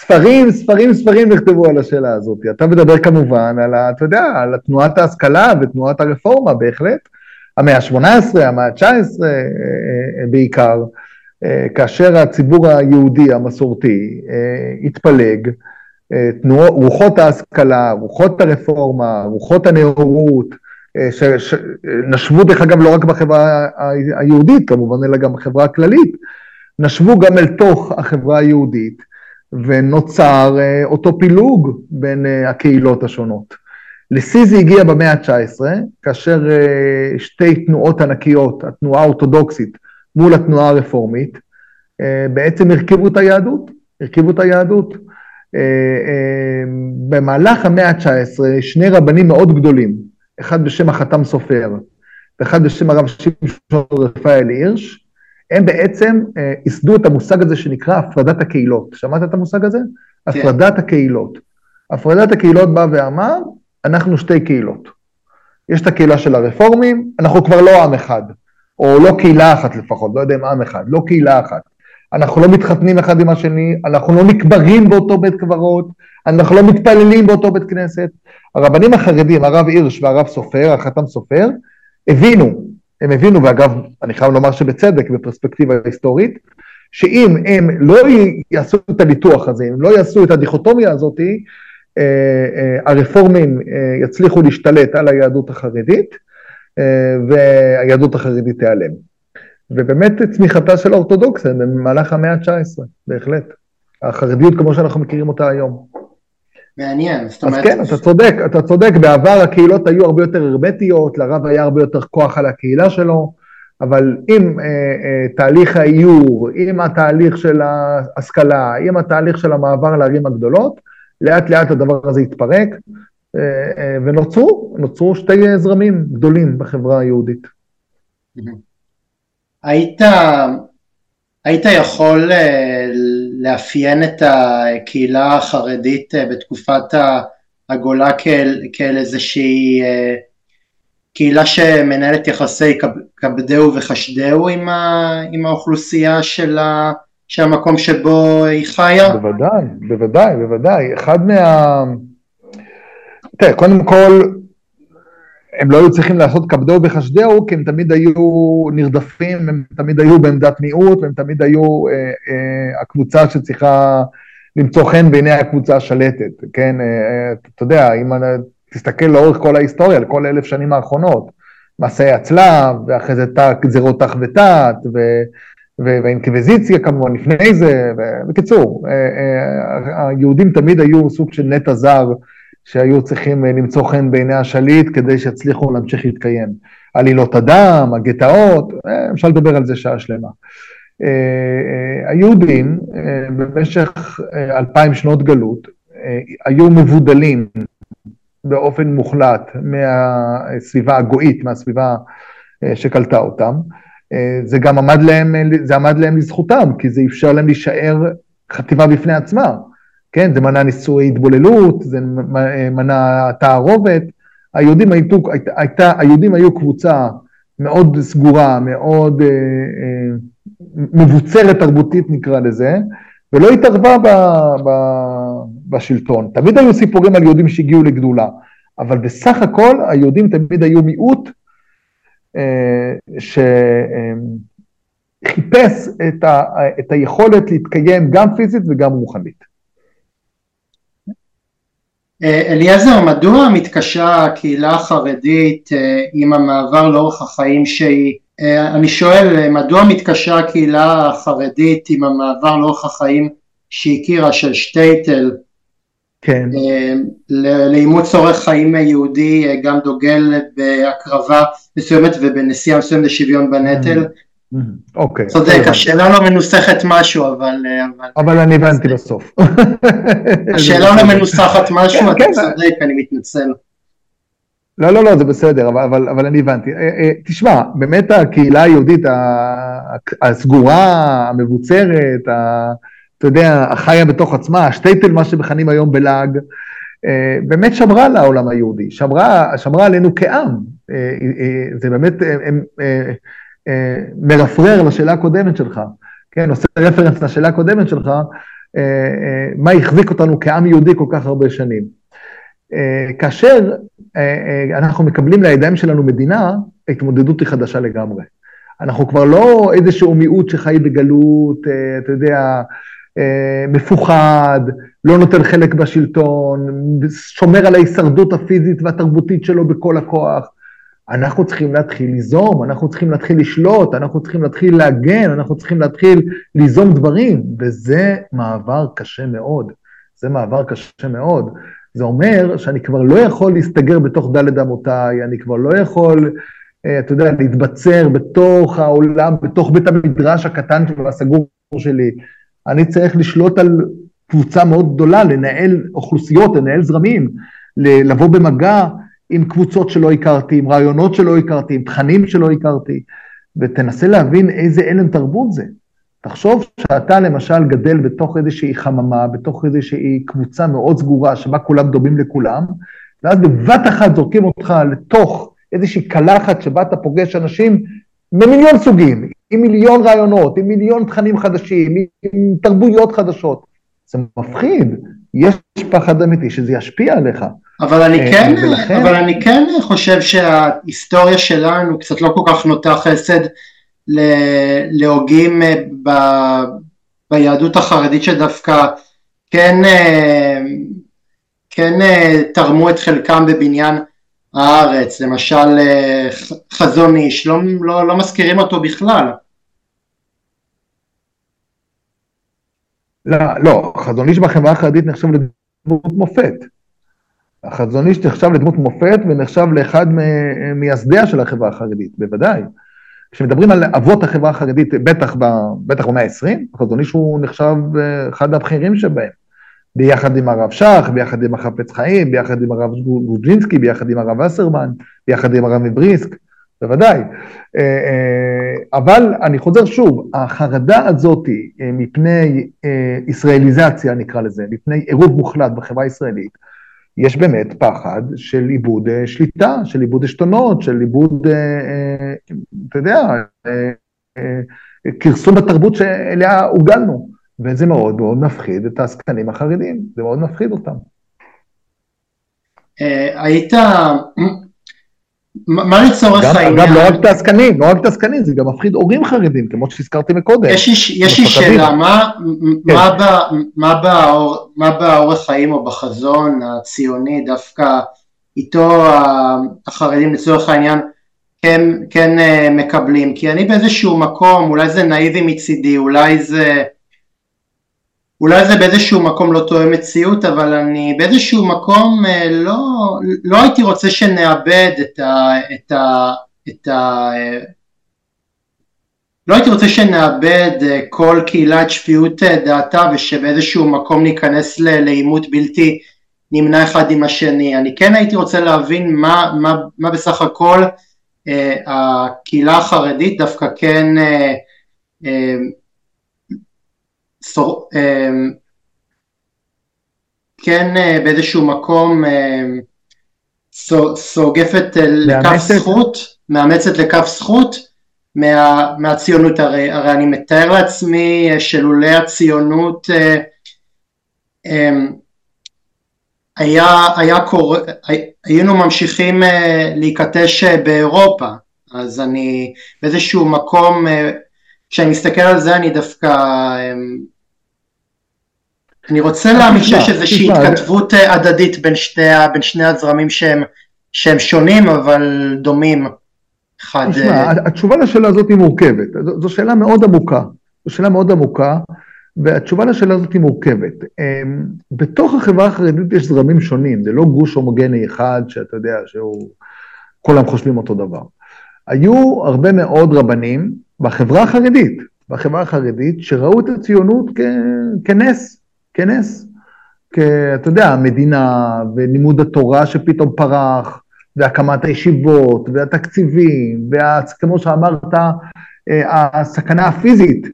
ספרים, ספרים, ספרים נכתבו על השאלה הזאת. אתה מדבר כמובן על, אתה יודע, על תנועת ההשכלה ותנועת הרפורמה, בהחלט. המאה ה-18, המאה ה-19 אה, אה, בעיקר, אה, כאשר הציבור היהודי המסורתי התפלג, תנוע, רוחות ההשכלה, רוחות הרפורמה, רוחות הנאורות, שנשבו דרך אגב לא רק בחברה היהודית כמובן, אלא גם בחברה הכללית, נשבו גם אל תוך החברה היהודית, ונוצר אותו פילוג בין הקהילות השונות. לשיא זה הגיע במאה ה-19, כאשר אה, שתי תנועות ענקיות, התנועה האורתודוקסית מול התנועה הרפורמית, בעצם הרכיבו את היהדות, הרכיבו את היהדות. במהלך המאה ה-19, שני רבנים מאוד גדולים, אחד בשם החתם סופר, ואחד בשם הרב שמשון רפאל הירש, הם בעצם אה, ייסדו את המושג הזה שנקרא הפרדת הקהילות. שמעת את המושג הזה? כן. הפרדת הקהילות. הפרדת הקהילות בא ואמר, אנחנו שתי קהילות. יש את הקהילה של הרפורמים, אנחנו כבר לא עם אחד, או לא קהילה אחת לפחות, לא יודע אם עם אחד, לא קהילה אחת. אנחנו לא מתחתנים אחד עם השני, אנחנו לא נקברים באותו בית קברות, אנחנו לא מתפללים באותו בית כנסת. הרבנים החרדים, הרב הירש והרב סופר, החתם סופר, הבינו הם הבינו, ואגב, אני חייב לומר שבצדק, בפרספקטיבה היסטורית, שאם הם לא יעשו את הניתוח הזה, אם לא יעשו את הדיכוטומיה הזאת, אה, הרפורמים אה, יצליחו להשתלט על היהדות החרדית, והיהדות החרדית תיעלם. ובאמת צמיחתה של האורתודוקסיה במהלך המאה ה-19, בהחלט. החרדיות כמו שאנחנו מכירים אותה היום. מעניין, זאת אומרת... אז כן, אתה צודק, אתה צודק, בעבר הקהילות היו הרבה יותר הרמטיות, לרב היה הרבה יותר כוח על הקהילה שלו, אבל עם אה, אה, תהליך האיור, עם התהליך של ההשכלה, עם התהליך של המעבר לערים הגדולות, לאט לאט הדבר הזה התפרק, אה, אה, ונוצרו, נוצרו שתי זרמים גדולים בחברה היהודית. היית, היית יכול אה, לאפיין את הקהילה החרדית בתקופת הגולה כאל, כאל איזושהי, קהילה שמנהלת יחסי כבדהו וחשדהו עם, ה, עם האוכלוסייה של, ה, של המקום שבו היא חיה? בוודאי, בוודאי, בוודאי. אחד מה... תראה, קודם כל, הם לא היו צריכים לעשות כבדו וחשדהו, כי הם תמיד היו נרדפים, הם תמיד היו בעמדת מיעוט, והם תמיד היו אה, אה, הקבוצה שצריכה למצוא חן בעיני הקבוצה השלטת, כן? אה, אה, אתה יודע, אם תסתכל לאורך כל ההיסטוריה, לכל אלף שנים האחרונות, מסעי הצלב, ואחרי זה גזירות תח ותת, ואינקוויזיציה כמובן לפני זה, בקיצור, אה, אה, היהודים תמיד היו סוג של נטע זר שהיו צריכים אה, למצוא חן בעיני השליט כדי שיצליחו להמשיך להתקיים. עלילות הדם, הגטאות, אפשר לדבר על זה שעה שלמה. היהודים במשך אלפיים שנות גלות היו מבודלים באופן מוחלט מהסביבה הגויית, מהסביבה שקלטה אותם. זה גם עמד להם, זה עמד להם לזכותם, כי זה אפשר להם להישאר חטיבה בפני עצמה. כן, זה מנע נישואי התבוללות, זה מנע תערובת. היהודים, היו, הייתה, היהודים היו קבוצה מאוד סגורה, מאוד אה, אה, מבוצרת תרבותית נקרא לזה, ולא התערבה ב, ב, בשלטון. תמיד היו סיפורים על יהודים שהגיעו לגדולה, אבל בסך הכל היהודים תמיד היו מיעוט אה, שחיפש את, ה, את היכולת להתקיים גם פיזית וגם רוחנית. אה, אליעזר, מדוע מתקשה הקהילה החרדית אה, עם המעבר לאורך החיים שהיא, אני שואל, מדוע מתקשה הקהילה החרדית עם המעבר לאורך החיים שהכירה של שטייטל כן. אה, לאימוץ אורח חיים יהודי אה, גם דוגל בהקרבה מסוימת ובנסיעה מסוימת לשוויון בנטל. Mm-hmm. אוקיי. צודק, השאלה לא מנוסחת משהו, אבל... אה, אבל אני הבנתי בסוף. (laughs) השאלה לא מנוסחת משהו, כן, אתה כן. צודק, אני מתנצל. לא, לא, לא, זה בסדר, אבל, אבל, אבל אני הבנתי. תשמע, באמת הקהילה היהודית הסגורה, המבוצרת, אתה יודע, החיה בתוך עצמה, השטייטל, מה שמכנים היום בלעג, אה, באמת שמרה על העולם היהודי, שמרה, שמרה עלינו כעם. אה, אה, זה באמת מרפרר לשאלה הקודמת שלך, כן, עושה רפרנס לשאלה הקודמת שלך, מה החזיק אותנו כעם יהודי כל כך הרבה שנים. כאשר אנחנו מקבלים לידיים שלנו מדינה, ההתמודדות היא חדשה לגמרי. אנחנו כבר לא איזשהו מיעוט שחי בגלות, אתה יודע, מפוחד, לא נותן חלק בשלטון, שומר על ההישרדות הפיזית והתרבותית שלו בכל הכוח. אנחנו צריכים להתחיל ליזום, אנחנו צריכים להתחיל לשלוט, אנחנו צריכים להתחיל להגן, אנחנו צריכים להתחיל ליזום דברים, וזה מעבר קשה מאוד. זה מעבר קשה מאוד. זה אומר שאני כבר לא יכול להסתגר בתוך דלת אמותיי, אני כבר לא יכול, אה, אתה יודע, להתבצר בתוך העולם, בתוך בית המדרש הקטן והסגור שלי. אני צריך לשלוט על קבוצה מאוד גדולה, לנהל אוכלוסיות, לנהל זרמים, לבוא במגע עם קבוצות שלא הכרתי, עם רעיונות שלא הכרתי, עם תכנים שלא הכרתי, ותנסה להבין איזה הלם תרבות זה. תחשוב שאתה למשל גדל בתוך איזושהי חממה, בתוך איזושהי קבוצה מאוד סגורה, שבה כולם דומים לכולם, ואז בבת אחת זורקים אותך לתוך איזושהי קלחת שבה אתה פוגש אנשים ממיליון סוגים, עם מיליון רעיונות, עם מיליון תכנים חדשים, עם תרבויות חדשות. זה מפחיד, יש פחד אמיתי שזה ישפיע עליך. אבל אני אה, כן, ולכן... אבל אני כן חושב שההיסטוריה שלנו קצת לא כל כך נוטה חסד להוגים אה, ב... ביהדות החרדית שדווקא כן, אה, כן תרמו את חלקם בבניין הארץ, למשל חזון איש, לא, לא, לא מזכירים אותו בכלל. לא, לא, החזון איש בחברה החרדית נחשב לדמות מופת. החזון איש נחשב לדמות מופת ונחשב לאחד מייסדיה של החברה החרדית, בוודאי. כשמדברים על אבות החברה החרדית, בטח, ב, בטח במאה ה-20, החזון איש הוא נחשב אה, אחד הבכירים שבהם. ביחד עם הרב שך, ביחד עם החפץ חיים, ביחד עם הרב גוג'ינסקי, ביחד עם הרב אסרמן, ביחד עם הרב מבריסק, בוודאי. אה, אה, אבל אני חוזר שוב, החרדה הזאת אה, מפני ישראליזציה נקרא לזה, מפני עירוב מוחלט בחברה הישראלית, יש באמת פחד של איבוד שליטה, של איבוד עשתונות, של איבוד, אתה יודע, כרסום בתרבות שאליה הוגלנו, וזה מאוד מאוד מפחיד את העסקנים החרדים, זה מאוד מפחיד אותם. היית, מה לצורך העניין? אגב, לא רק את העסקנים, לא רק את העסקנים, זה גם מפחיד הורים חרדים, כמו שהזכרתי מקודם. יש לי שאלה, כן. מה באורח חיים או בחזון הציוני דווקא איתו החרדים לצורך העניין כן, כן אה, מקבלים? כי אני באיזשהו מקום, אולי זה נאיבי מצידי, אולי זה... אולי זה באיזשהו מקום לא תואם מציאות, אבל אני באיזשהו מקום אה, לא, לא הייתי רוצה שנאבד את ה... את ה, את ה לא הייתי רוצה שנאבד אה, כל קהילת שפיות אה, דעתה ושבאיזשהו מקום ניכנס לעימות בלתי נמנע אחד עם השני. אני כן הייתי רוצה להבין מה, מה, מה בסך הכל אה, הקהילה החרדית דווקא כן אה, אה, אמ, כן אה, באיזשהו מקום אה, סוגפת לכף זכות, מאמצת לכף זכות מה, מהציונות, הרי, הרי אני מתאר לעצמי שלולא הציונות אמ, היה, היה קור... היינו ממשיכים להיקטש באירופה, אז אני באיזשהו מקום, כשאני מסתכל על זה אני דווקא אמ, אני רוצה להאמין שיש איזושהי התכתבות אה, הדדית בין שני, בין שני הזרמים שהם, שהם שונים אבל דומים. אחד... תשמע, אה, התשובה לשאלה הזאת היא מורכבת, זו שאלה מאוד עמוקה, זו שאלה מאוד עמוקה, והתשובה לשאלה הזאת היא מורכבת. אמ, בתוך החברה החרדית יש זרמים שונים, זה לא גוש הומוגני אחד שאתה יודע שהוא, כולם חושבים אותו דבר. היו הרבה מאוד רבנים בחברה החרדית, בחברה החרדית, שראו את הציונות כ... כנס, כנס. כי אתה יודע, המדינה ולימוד התורה שפתאום פרח, והקמת הישיבות, והתקציבים, וכמו שאמרת, אה, הסכנה הפיזית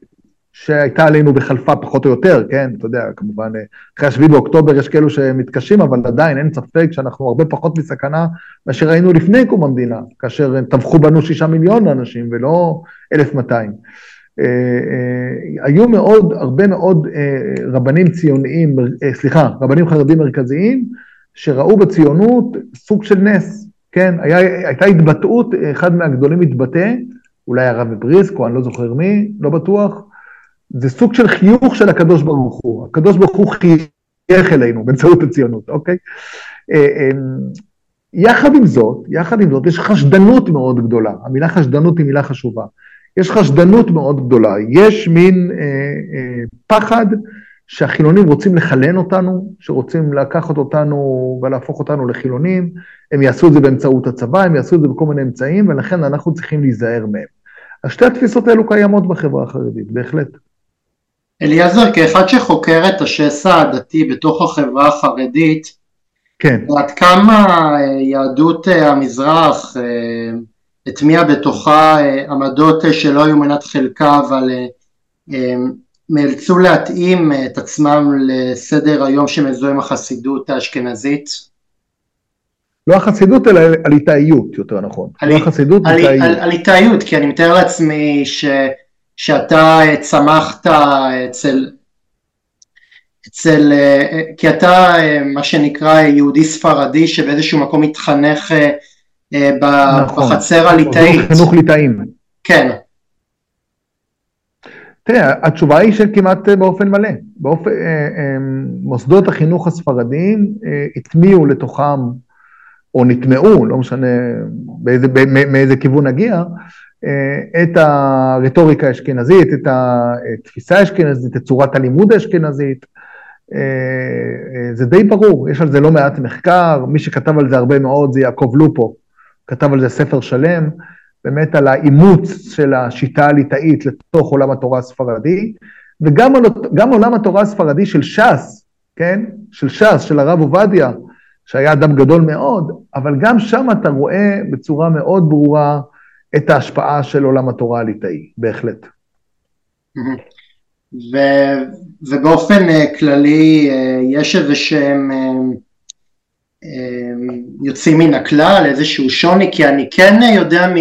שהייתה עלינו וחלפה פחות או יותר, כן, אתה יודע, כמובן, אה, אחרי השביעי באוקטובר יש כאלו שמתקשים, אבל עדיין אין ספק שאנחנו הרבה פחות מסכנה מאשר היינו לפני קום המדינה, כאשר טבחו בנו שישה מיליון אנשים ולא אלף מאתיים. אה, אה, היו מאוד, הרבה מאוד אה, רבנים ציוניים, סליחה, רבנים חרדים מרכזיים, שראו בציונות סוג של נס, כן? היה, הייתה התבטאות, אחד מהגדולים התבטא, אולי הרב בריסק, או אני לא זוכר מי, לא בטוח, זה סוג של חיוך של הקדוש ברוך הוא. הקדוש ברוך הוא חייך אלינו באמצעות הציונות, אוקיי? יחד עם זאת, יחד עם זאת, יש חשדנות מאוד גדולה. המילה חשדנות היא מילה חשובה. יש חשדנות מאוד גדולה, יש מין אה, אה, פחד שהחילונים רוצים לחלן אותנו, שרוצים לקחת אותנו ולהפוך אותנו לחילונים, הם יעשו את זה באמצעות הצבא, הם יעשו את זה בכל מיני אמצעים, ולכן אנחנו צריכים להיזהר מהם. אז שתי התפיסות האלו קיימות בחברה החרדית, בהחלט. אליעזר, כאחד שחוקר את השסע הדתי בתוך החברה החרדית, כן. עד כמה אה, יהדות אה, המזרח אה, הטמיעה בתוכה עמדות שלא היו מנת חלקה אבל נאלצו להתאים את עצמם לסדר היום שמזוהה עם החסידות האשכנזית? לא החסידות אלא הליטאיות יותר נכון. לא החסידות, ליטאיות. הליטאיות, כי אני מתאר לעצמי ש, שאתה צמחת אצל, אצל, כי אתה מה שנקרא יהודי ספרדי שבאיזשהו מקום התחנך אה, נכון. בחצר הליטאית. חינוך ליטאים. כן. תראה, התשובה היא שכמעט באופן מלא. באופן, אה, אה, מוסדות החינוך הספרדיים הטמיעו לתוכם, או נטמעו, לא משנה באיזה, מאיזה כיוון נגיע, את הרטוריקה האשכנזית, את התפיסה האשכנזית, את צורת הלימוד האשכנזית. זה די ברור, יש על זה לא מעט מחקר, מי שכתב על זה הרבה מאוד זה יעקב לופו, כתב על זה ספר שלם, באמת על האימוץ של השיטה הליטאית לתוך עולם התורה הספרדי, וגם גם עולם התורה הספרדי של ש"ס, כן? של ש"ס, של הרב עובדיה, שהיה אדם גדול מאוד, אבל גם שם אתה רואה בצורה מאוד ברורה את ההשפעה של עולם התורה הליטאי, בהחלט. ו, ובאופן אה, כללי אה, יש איזה שהם אה, יוצאים מן הכלל, איזשהו שוני, כי אני כן יודע מ...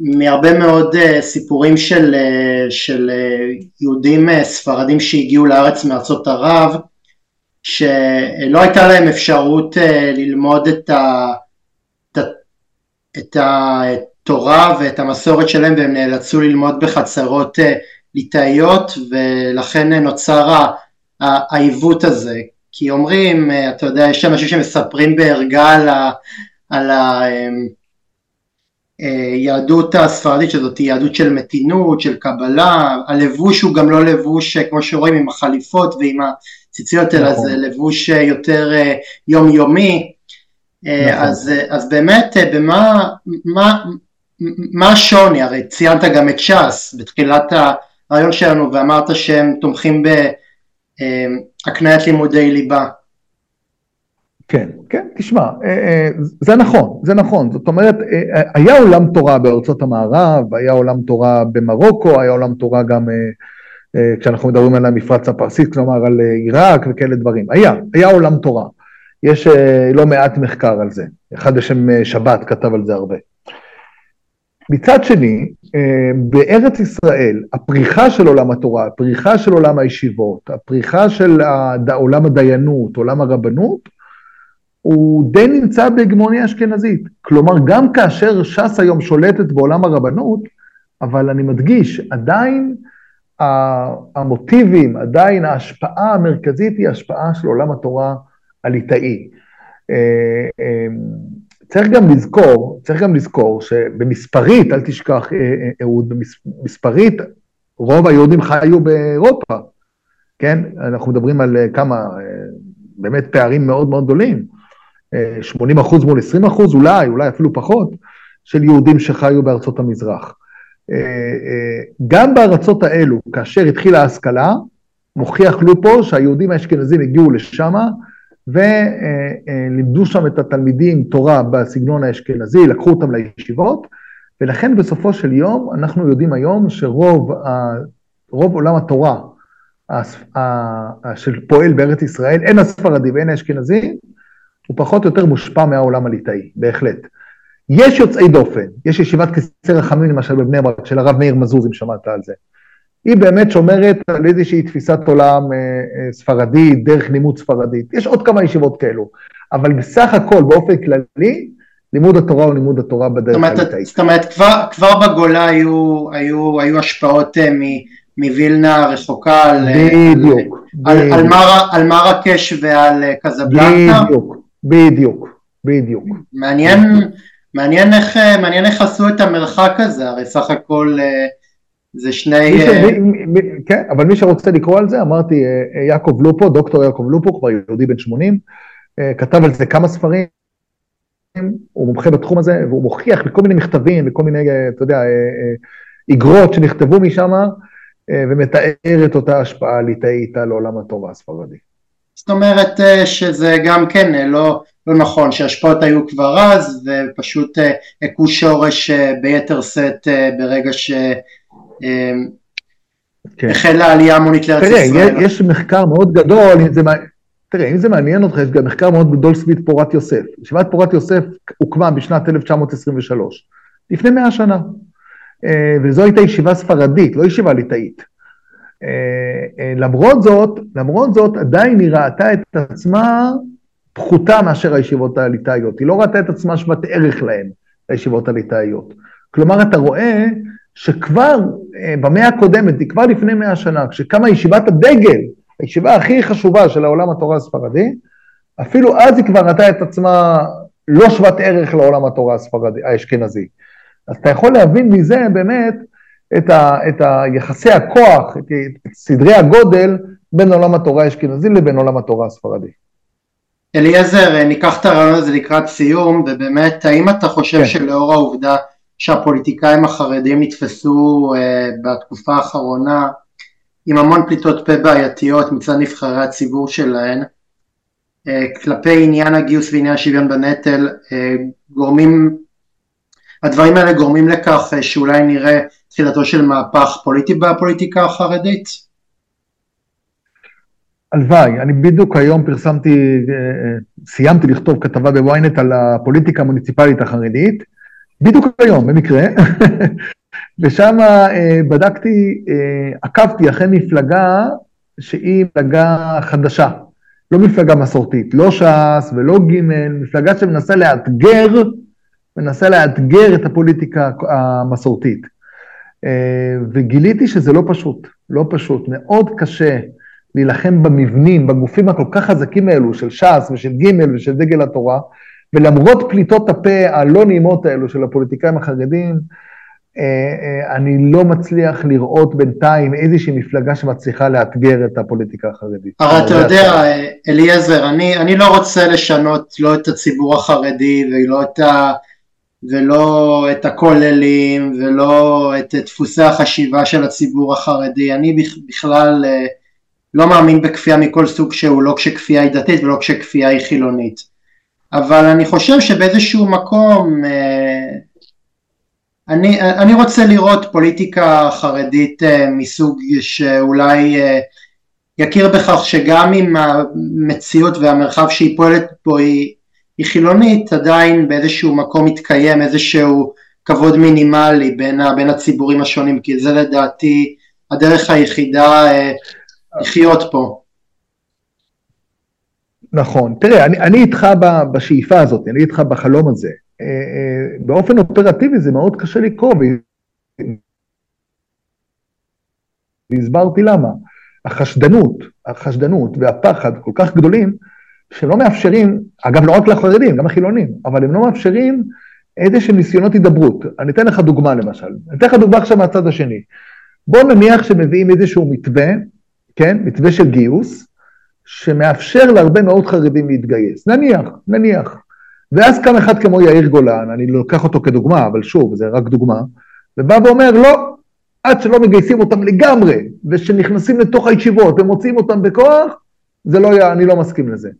מהרבה מאוד סיפורים של, של יהודים ספרדים שהגיעו לארץ מארצות ערב, שלא הייתה להם אפשרות ללמוד את, ה, את התורה ואת המסורת שלהם והם נאלצו ללמוד בחצרות ליטאיות ולכן נוצר העיוות הזה כי אומרים, אתה יודע, יש אנשים שמספרים בערגה על, ה, על היהדות הספרדית שזאת יהדות של מתינות, של קבלה, הלבוש הוא גם לא לבוש כמו שרואים עם החליפות ועם הציציות אלא זה נכון. לבוש יותר יומיומי נכון. אז, אז באמת במה מה, מה השוני, הרי ציינת גם את ש"ס בתחילת הרעיון שלנו ואמרת שהם תומכים בהקניית לימודי ליבה. כן, כן, תשמע, אה, אה, זה נכון, זה נכון, זאת אומרת, אה, היה עולם תורה בארצות המערב, היה עולם תורה במרוקו, היה עולם תורה גם כשאנחנו מדברים על המפרץ הפרסית, כלומר על עיראק וכאלה דברים, היה, היה עולם תורה, יש לא מעט מחקר על זה, אחד בשם שבת כתב על זה הרבה. מצד שני, אה, בארץ ישראל, הפריחה של עולם התורה, הפריחה של עולם הישיבות, הפריחה של עולם הדיינות, עולם הרבנות, הוא די נמצא בהגמוניה אשכנזית. כלומר, גם כאשר ש"ס היום שולטת בעולם הרבנות, אבל אני מדגיש, עדיין המוטיבים, עדיין ההשפעה המרכזית היא השפעה של עולם התורה הליטאי. צריך גם לזכור, צריך גם לזכור שבמספרית, אל תשכח, אה, אה, אהוד, במספרית, רוב היהודים חיו באירופה, כן? אנחנו מדברים על אה, כמה, באמת פערים מאוד מאוד גדולים. 80 אחוז מול 20 אחוז, אולי, אולי אפילו פחות, של יהודים שחיו בארצות המזרח. גם בארצות האלו, כאשר התחילה ההשכלה, מוכיח לופו שהיהודים האשכנזים הגיעו לשמה, ולימדו שם את התלמידים תורה בסגנון האשכנזי, לקחו אותם לישיבות, ולכן בסופו של יום, אנחנו יודעים היום שרוב רוב עולם התורה שפועל בארץ ישראל, הן הספרדי והן האשכנזי, הוא פחות או יותר מושפע מהעולם הליטאי, בהחלט. יש יוצאי דופן, יש ישיבת כיסא רחמים למשל בבני ברק, של הרב מאיר מזוז, אם שמעת על זה. היא באמת שומרת על איזושהי תפיסת עולם אה, אה, ספרדית, דרך לימוד ספרדית. יש עוד כמה ישיבות כאלו, אבל בסך הכל, באופן כללי, לימוד התורה הוא לימוד התורה בדרך הליטאית. זאת אומרת, כבר, כבר בגולה היו, היו, היו השפעות אה, מווילנה הרחוקה על, בדיוק, על, בדיוק. על, מר, על מרקש ועל קזבלנקה? בדיוק, בדיוק, בדיוק. מעניין, מעניין איך, מעניין איך עשו את המרחק הזה, הרי סך הכל זה שני... ש... אה, מי, מי, כן, אבל מי שרוצה לקרוא על זה, אמרתי, אה, אה, יעקב לופו, דוקטור יעקב לופו, כבר יהודי בן 80, כתב על זה כמה ספרים, הוא מומחה בתחום הזה, והוא מוכיח בכל מיני מכתבים, בכל מיני, אתה יודע, איגרות שנכתבו משם, ומתאר את אותה השפעה ליטאית על עולם התורה הספרדי. זאת אומרת שזה גם כן לא, לא נכון, שהשפעות היו כבר אז, ופשוט הכו שורש ביתר שאת ברגע ש... אמ, כן. החלה העלייה המונית לארץ תראה, ישראל. תראה, יש מחקר מאוד גדול, אם זה, תראה, אם זה מעניין אותך, יש גם מחקר מאוד גדול סביב פורת יוסף. ישיבת פורת יוסף הוקמה בשנת 1923, לפני מאה שנה. אה, וזו הייתה ישיבה ספרדית, לא ישיבה ליטאית. אה, אה, למרות זאת, למרות זאת, עדיין היא ראתה את עצמה פחותה מאשר הישיבות הליטאיות. היא לא ראתה את עצמה שוות ערך להן, הישיבות הליטאיות. כלומר, אתה רואה שכבר אה, במאה הקודמת, כבר לפני מאה שנה, כשקמה ישיבת הדגל, הישיבה הכי חשובה של העולם התורה הספרדי, אפילו אז היא כבר נתנה את עצמה לא שוות ערך לעולם התורה הספרדי, האשכנזי. אז אתה יכול להבין מזה באמת את, ה, את היחסי הכוח, את, את סדרי הגודל בין עולם התורה האשכנזי לבין עולם התורה הספרדי. אליעזר, ניקח את הרעיון הזה לקראת סיום, ובאמת, האם אתה חושב כן. שלאור העובדה שהפוליטיקאים החרדים נתפסו uh, בתקופה האחרונה עם המון פליטות פה בעייתיות מצד נבחרי הציבור שלהן uh, כלפי עניין הגיוס ועניין השוויון בנטל uh, גורמים, הדברים האלה גורמים לכך שאולי נראה תחילתו של מהפך פוליטי בפוליטיקה החרדית? הלוואי, אני בדיוק היום פרסמתי, אה, סיימתי לכתוב כתבה בוויינט על הפוליטיקה המוניציפלית החרדית, בדיוק היום, במקרה, (laughs) ושם אה, בדקתי, אה, עקבתי אחרי מפלגה שהיא מפלגה חדשה, לא מפלגה מסורתית, לא ש"ס ולא ג', מפלגה שמנסה לאתגר, מנסה לאתגר את הפוליטיקה המסורתית. וגיליתי שזה לא פשוט, לא פשוט, מאוד קשה. להילחם במבנים, בגופים הכל כך חזקים האלו של ש"ס ושל ג' ושל דגל התורה, ולמרות פליטות הפה הלא נעימות האלו של הפוליטיקאים החרדים, אה, אה, אני לא מצליח לראות בינתיים איזושהי מפלגה שמצליחה לאתגר את הפוליטיקה החרדית. הרי אתה יודע, אליעזר, אני, אני לא רוצה לשנות לא את הציבור החרדי ולא את, ה, ולא את הכוללים ולא את דפוסי החשיבה של הציבור החרדי, אני בכלל אה, לא מאמין בכפייה מכל סוג שהוא, לא כשכפייה היא דתית ולא כשכפייה היא חילונית. אבל אני חושב שבאיזשהו מקום אה, אני, אני רוצה לראות פוליטיקה חרדית אה, מסוג שאולי אה, יכיר בכך שגם אם המציאות והמרחב שהיא פועלת פה היא, היא חילונית, עדיין באיזשהו מקום מתקיים איזשהו כבוד מינימלי בין, בין הציבורים השונים, כי זה לדעתי הדרך היחידה לחיות פה. נכון. תראה, אני, אני איתך בשאיפה הזאת, אני איתך בחלום הזה. אה, אה, באופן אופרטיבי זה מאוד קשה לקרוא, והסברתי למה. החשדנות, החשדנות והפחד כל כך גדולים, שלא מאפשרים, אגב לא רק לחרדים, גם לחילונים, אבל הם לא מאפשרים איזה שהם ניסיונות הידברות. אני אתן לך דוגמה למשל, אני אתן לך דוגמה עכשיו מהצד השני. בוא נניח שמביאים איזשהו מתווה כן, מתווה של גיוס, שמאפשר להרבה מאוד חרדים להתגייס. נניח, נניח. ואז קם אחד כמו יאיר גולן, אני לוקח אותו כדוגמה, אבל שוב, זה רק דוגמה, ובא ואומר, לא, עד שלא מגייסים אותם לגמרי, ושנכנסים לתוך הישיבות ומוציאים אותם בכוח, זה לא אני לא מסכים לזה.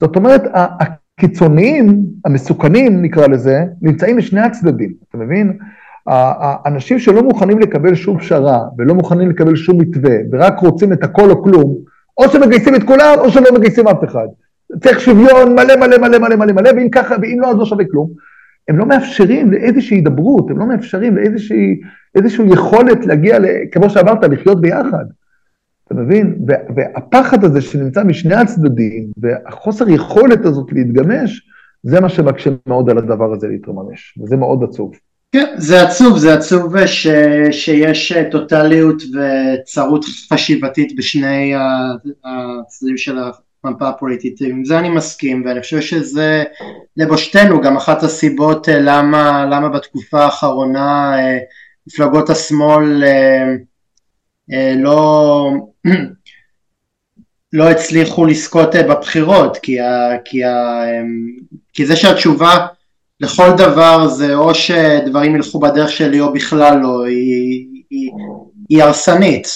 זאת אומרת, הקיצוניים, המסוכנים נקרא לזה, נמצאים משני הצדדים, אתה מבין? האנשים שלא מוכנים לקבל שום פשרה ולא מוכנים לקבל שום מתווה ורק רוצים את הכל או כלום, או שמגייסים את כולם או שלא מגייסים אף אחד. צריך שוויון מלא מלא מלא מלא מלא מלא, ואם ככה, ואם לא אז לא שווה כלום. הם לא מאפשרים לאיזושהי הידברות, הם לא מאפשרים לאיזושהי יכולת להגיע, כמו שאמרת, לחיות ביחד. אתה מבין? והפחד הזה שנמצא משני הצדדים, והחוסר יכולת הזאת להתגמש, זה מה שמקשה מאוד על הדבר הזה להתרממש, וזה מאוד עצוב. כן, זה עצוב, זה עצוב ש, שיש טוטליות וצרות חשיבתית בשני הצדדים של המפה הפוליטית, עם זה אני מסכים ואני חושב שזה לבושתנו גם אחת הסיבות אה, למה, למה בתקופה האחרונה אה, מפלגות השמאל אה, לא, (clears throat) לא הצליחו לזכות בבחירות כי, ה, כי, ה, כי זה שהתשובה לכל דבר זה או שדברים ילכו בדרך שלי או בכלל לא, היא, היא, היא הרסנית.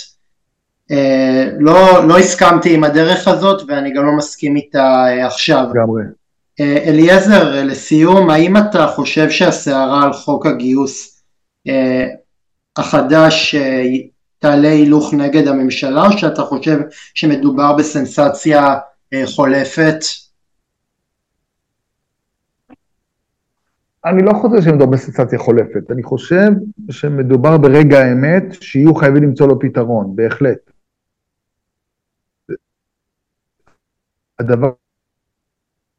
אה, לא, לא הסכמתי עם הדרך הזאת ואני גם לא מסכים איתה אה, עכשיו. לגמרי. אה, אליעזר, לסיום, האם אתה חושב שהסערה על חוק הגיוס החדש תעלה הילוך נגד הממשלה או שאתה חושב שמדובר בסנסציה חולפת? אני לא חושב שמדובר בסנסציה חולפת, אני חושב שמדובר ברגע האמת שיהיו חייבים למצוא לו פתרון, בהחלט. הדבר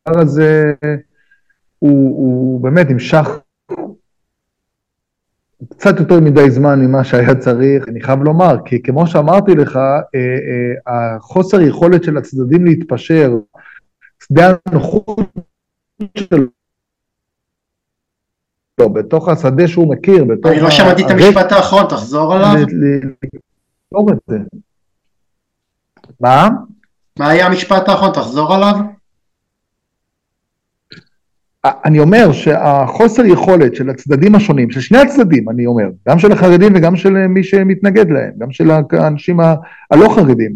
הזה הוא, הוא באמת נמשך קצת יותר מדי זמן ממה שהיה צריך, אני חייב לומר, כי כמו שאמרתי לך, אה, אה, החוסר יכולת של הצדדים להתפשר, שדה הנוחות שלו לא, בתוך השדה שהוא מכיר, בתוך... אני לא שמעתי את המשפט האחרון, תחזור עליו. לסגור את זה. מה? מה היה המשפט האחרון? תחזור עליו. אני אומר שהחוסר יכולת של הצדדים השונים, של שני הצדדים, אני אומר, גם של החרדים וגם של מי שמתנגד להם, גם של האנשים הלא חרדים,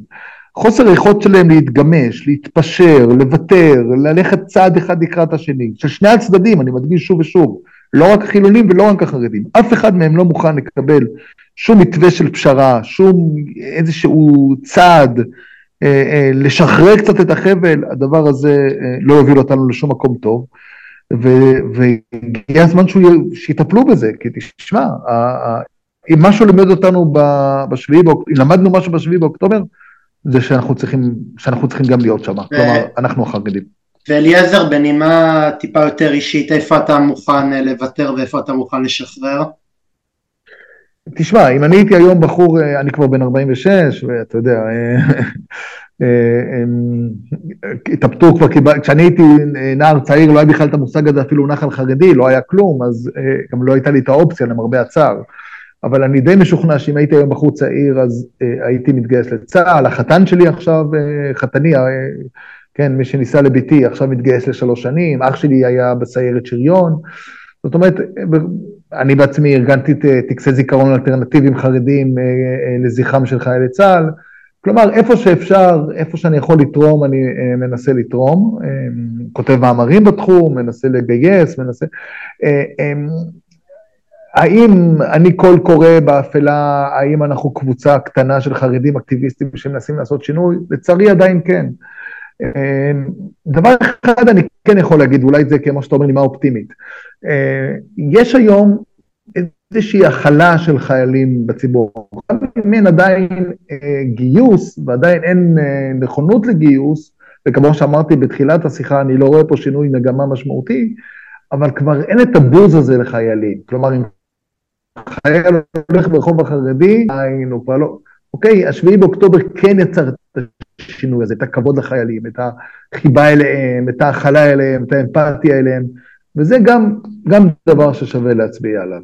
חוסר היכולת שלהם להתגמש, להתפשר, לוותר, ללכת צעד אחד לקראת השני, של שני הצדדים, אני מדגיש שוב ושוב, לא רק החילונים ולא רק החרדים. אף אחד מהם לא מוכן לקבל שום מתווה של פשרה, שום איזשהו צעד לשחרר קצת את החבל, הדבר הזה לא יוביל אותנו לשום מקום טוב. והגיע הזמן שיטפלו בזה, כי תשמע, אם משהו לימד אותנו בשביעי באוקטובר, אם למדנו משהו בשביעי באוקטובר, זה שאנחנו צריכים, שאנחנו צריכים גם להיות שם. כלומר, אנחנו החרדים. ואליעזר, בנימה טיפה יותר אישית, איפה אתה מוכן אה, לוותר ואיפה אתה מוכן לשחרר? תשמע, אם אני הייתי היום בחור, אה, אני כבר בן 46, ואתה יודע, אה, התאבטו כבר, כשאני הייתי נער צעיר לא היה בכלל את המושג הזה אפילו נחל חרדי, לא היה כלום, אז גם לא הייתה לי את האופציה למרבה הצער. אבל אני די משוכנע שאם הייתי היום בחור צעיר אז הייתי מתגייס לצה"ל, החתן שלי עכשיו, חתני, כן, מי שניסה לביתי עכשיו מתגייס לשלוש שנים, אח שלי היה בסיירת שריון, זאת אומרת, אני בעצמי ארגנתי טקסי זיכרון אלטרנטיביים חרדים אה, אה, לזכרם של חיילי צה"ל, כלומר, איפה שאפשר, איפה שאני יכול לתרום, אני אה, מנסה לתרום, כותב מאמרים בתחום, מנסה לגייס, מנסה... האם אני קול קורא באפלה, האם אנחנו קבוצה קטנה של חרדים אקטיביסטים שמנסים לעשות שינוי? לצערי עדיין כן. אמ, דבר אחד אני כן יכול להגיד, אולי זה כמו שאתה אומר נימה אופטימית. אה, יש היום איזושהי הכלה של חיילים בציבור. אם אין עדיין אה, גיוס ועדיין אין אה, נכונות לגיוס, וכמו שאמרתי בתחילת השיחה, אני לא רואה פה שינוי מגמה משמעותי, אבל כבר אין את הבוז הזה לחיילים. כלומר, אם חייל הולך ברחוב החרדי, הוא כבר לא... אוקיי, השביעי באוקטובר כן יצר את השינוי הזה, את הכבוד לחיילים, את החיבה אליהם, את ההכלה אליהם, את האמפתיה אליהם, וזה גם, גם דבר ששווה להצביע עליו.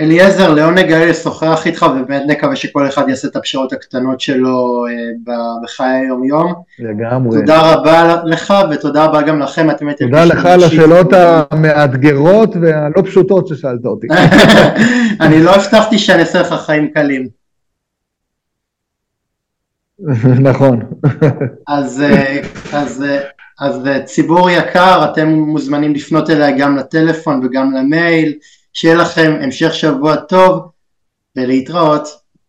אליעזר, לעונג היה לשוחח איתך ובאמת נקווה שכל אחד יעשה את הפשרות הקטנות שלו אה, בחיי היום יום. לגמרי. תודה רבה לך ותודה רבה גם לכם, אתם הייתם... תודה לך על השאלות המאתגרות והלא פשוטות ששאלת אותי. (laughs) אני לא הבטחתי שאני אעשה לך חיים קלים. (laughs) נכון. (laughs) אז, אה, אז, אה, אז ציבור יקר, אתם מוזמנים לפנות אליי גם לטלפון וגם למייל. שיהיה לכם המשך שבוע טוב ולהתראות.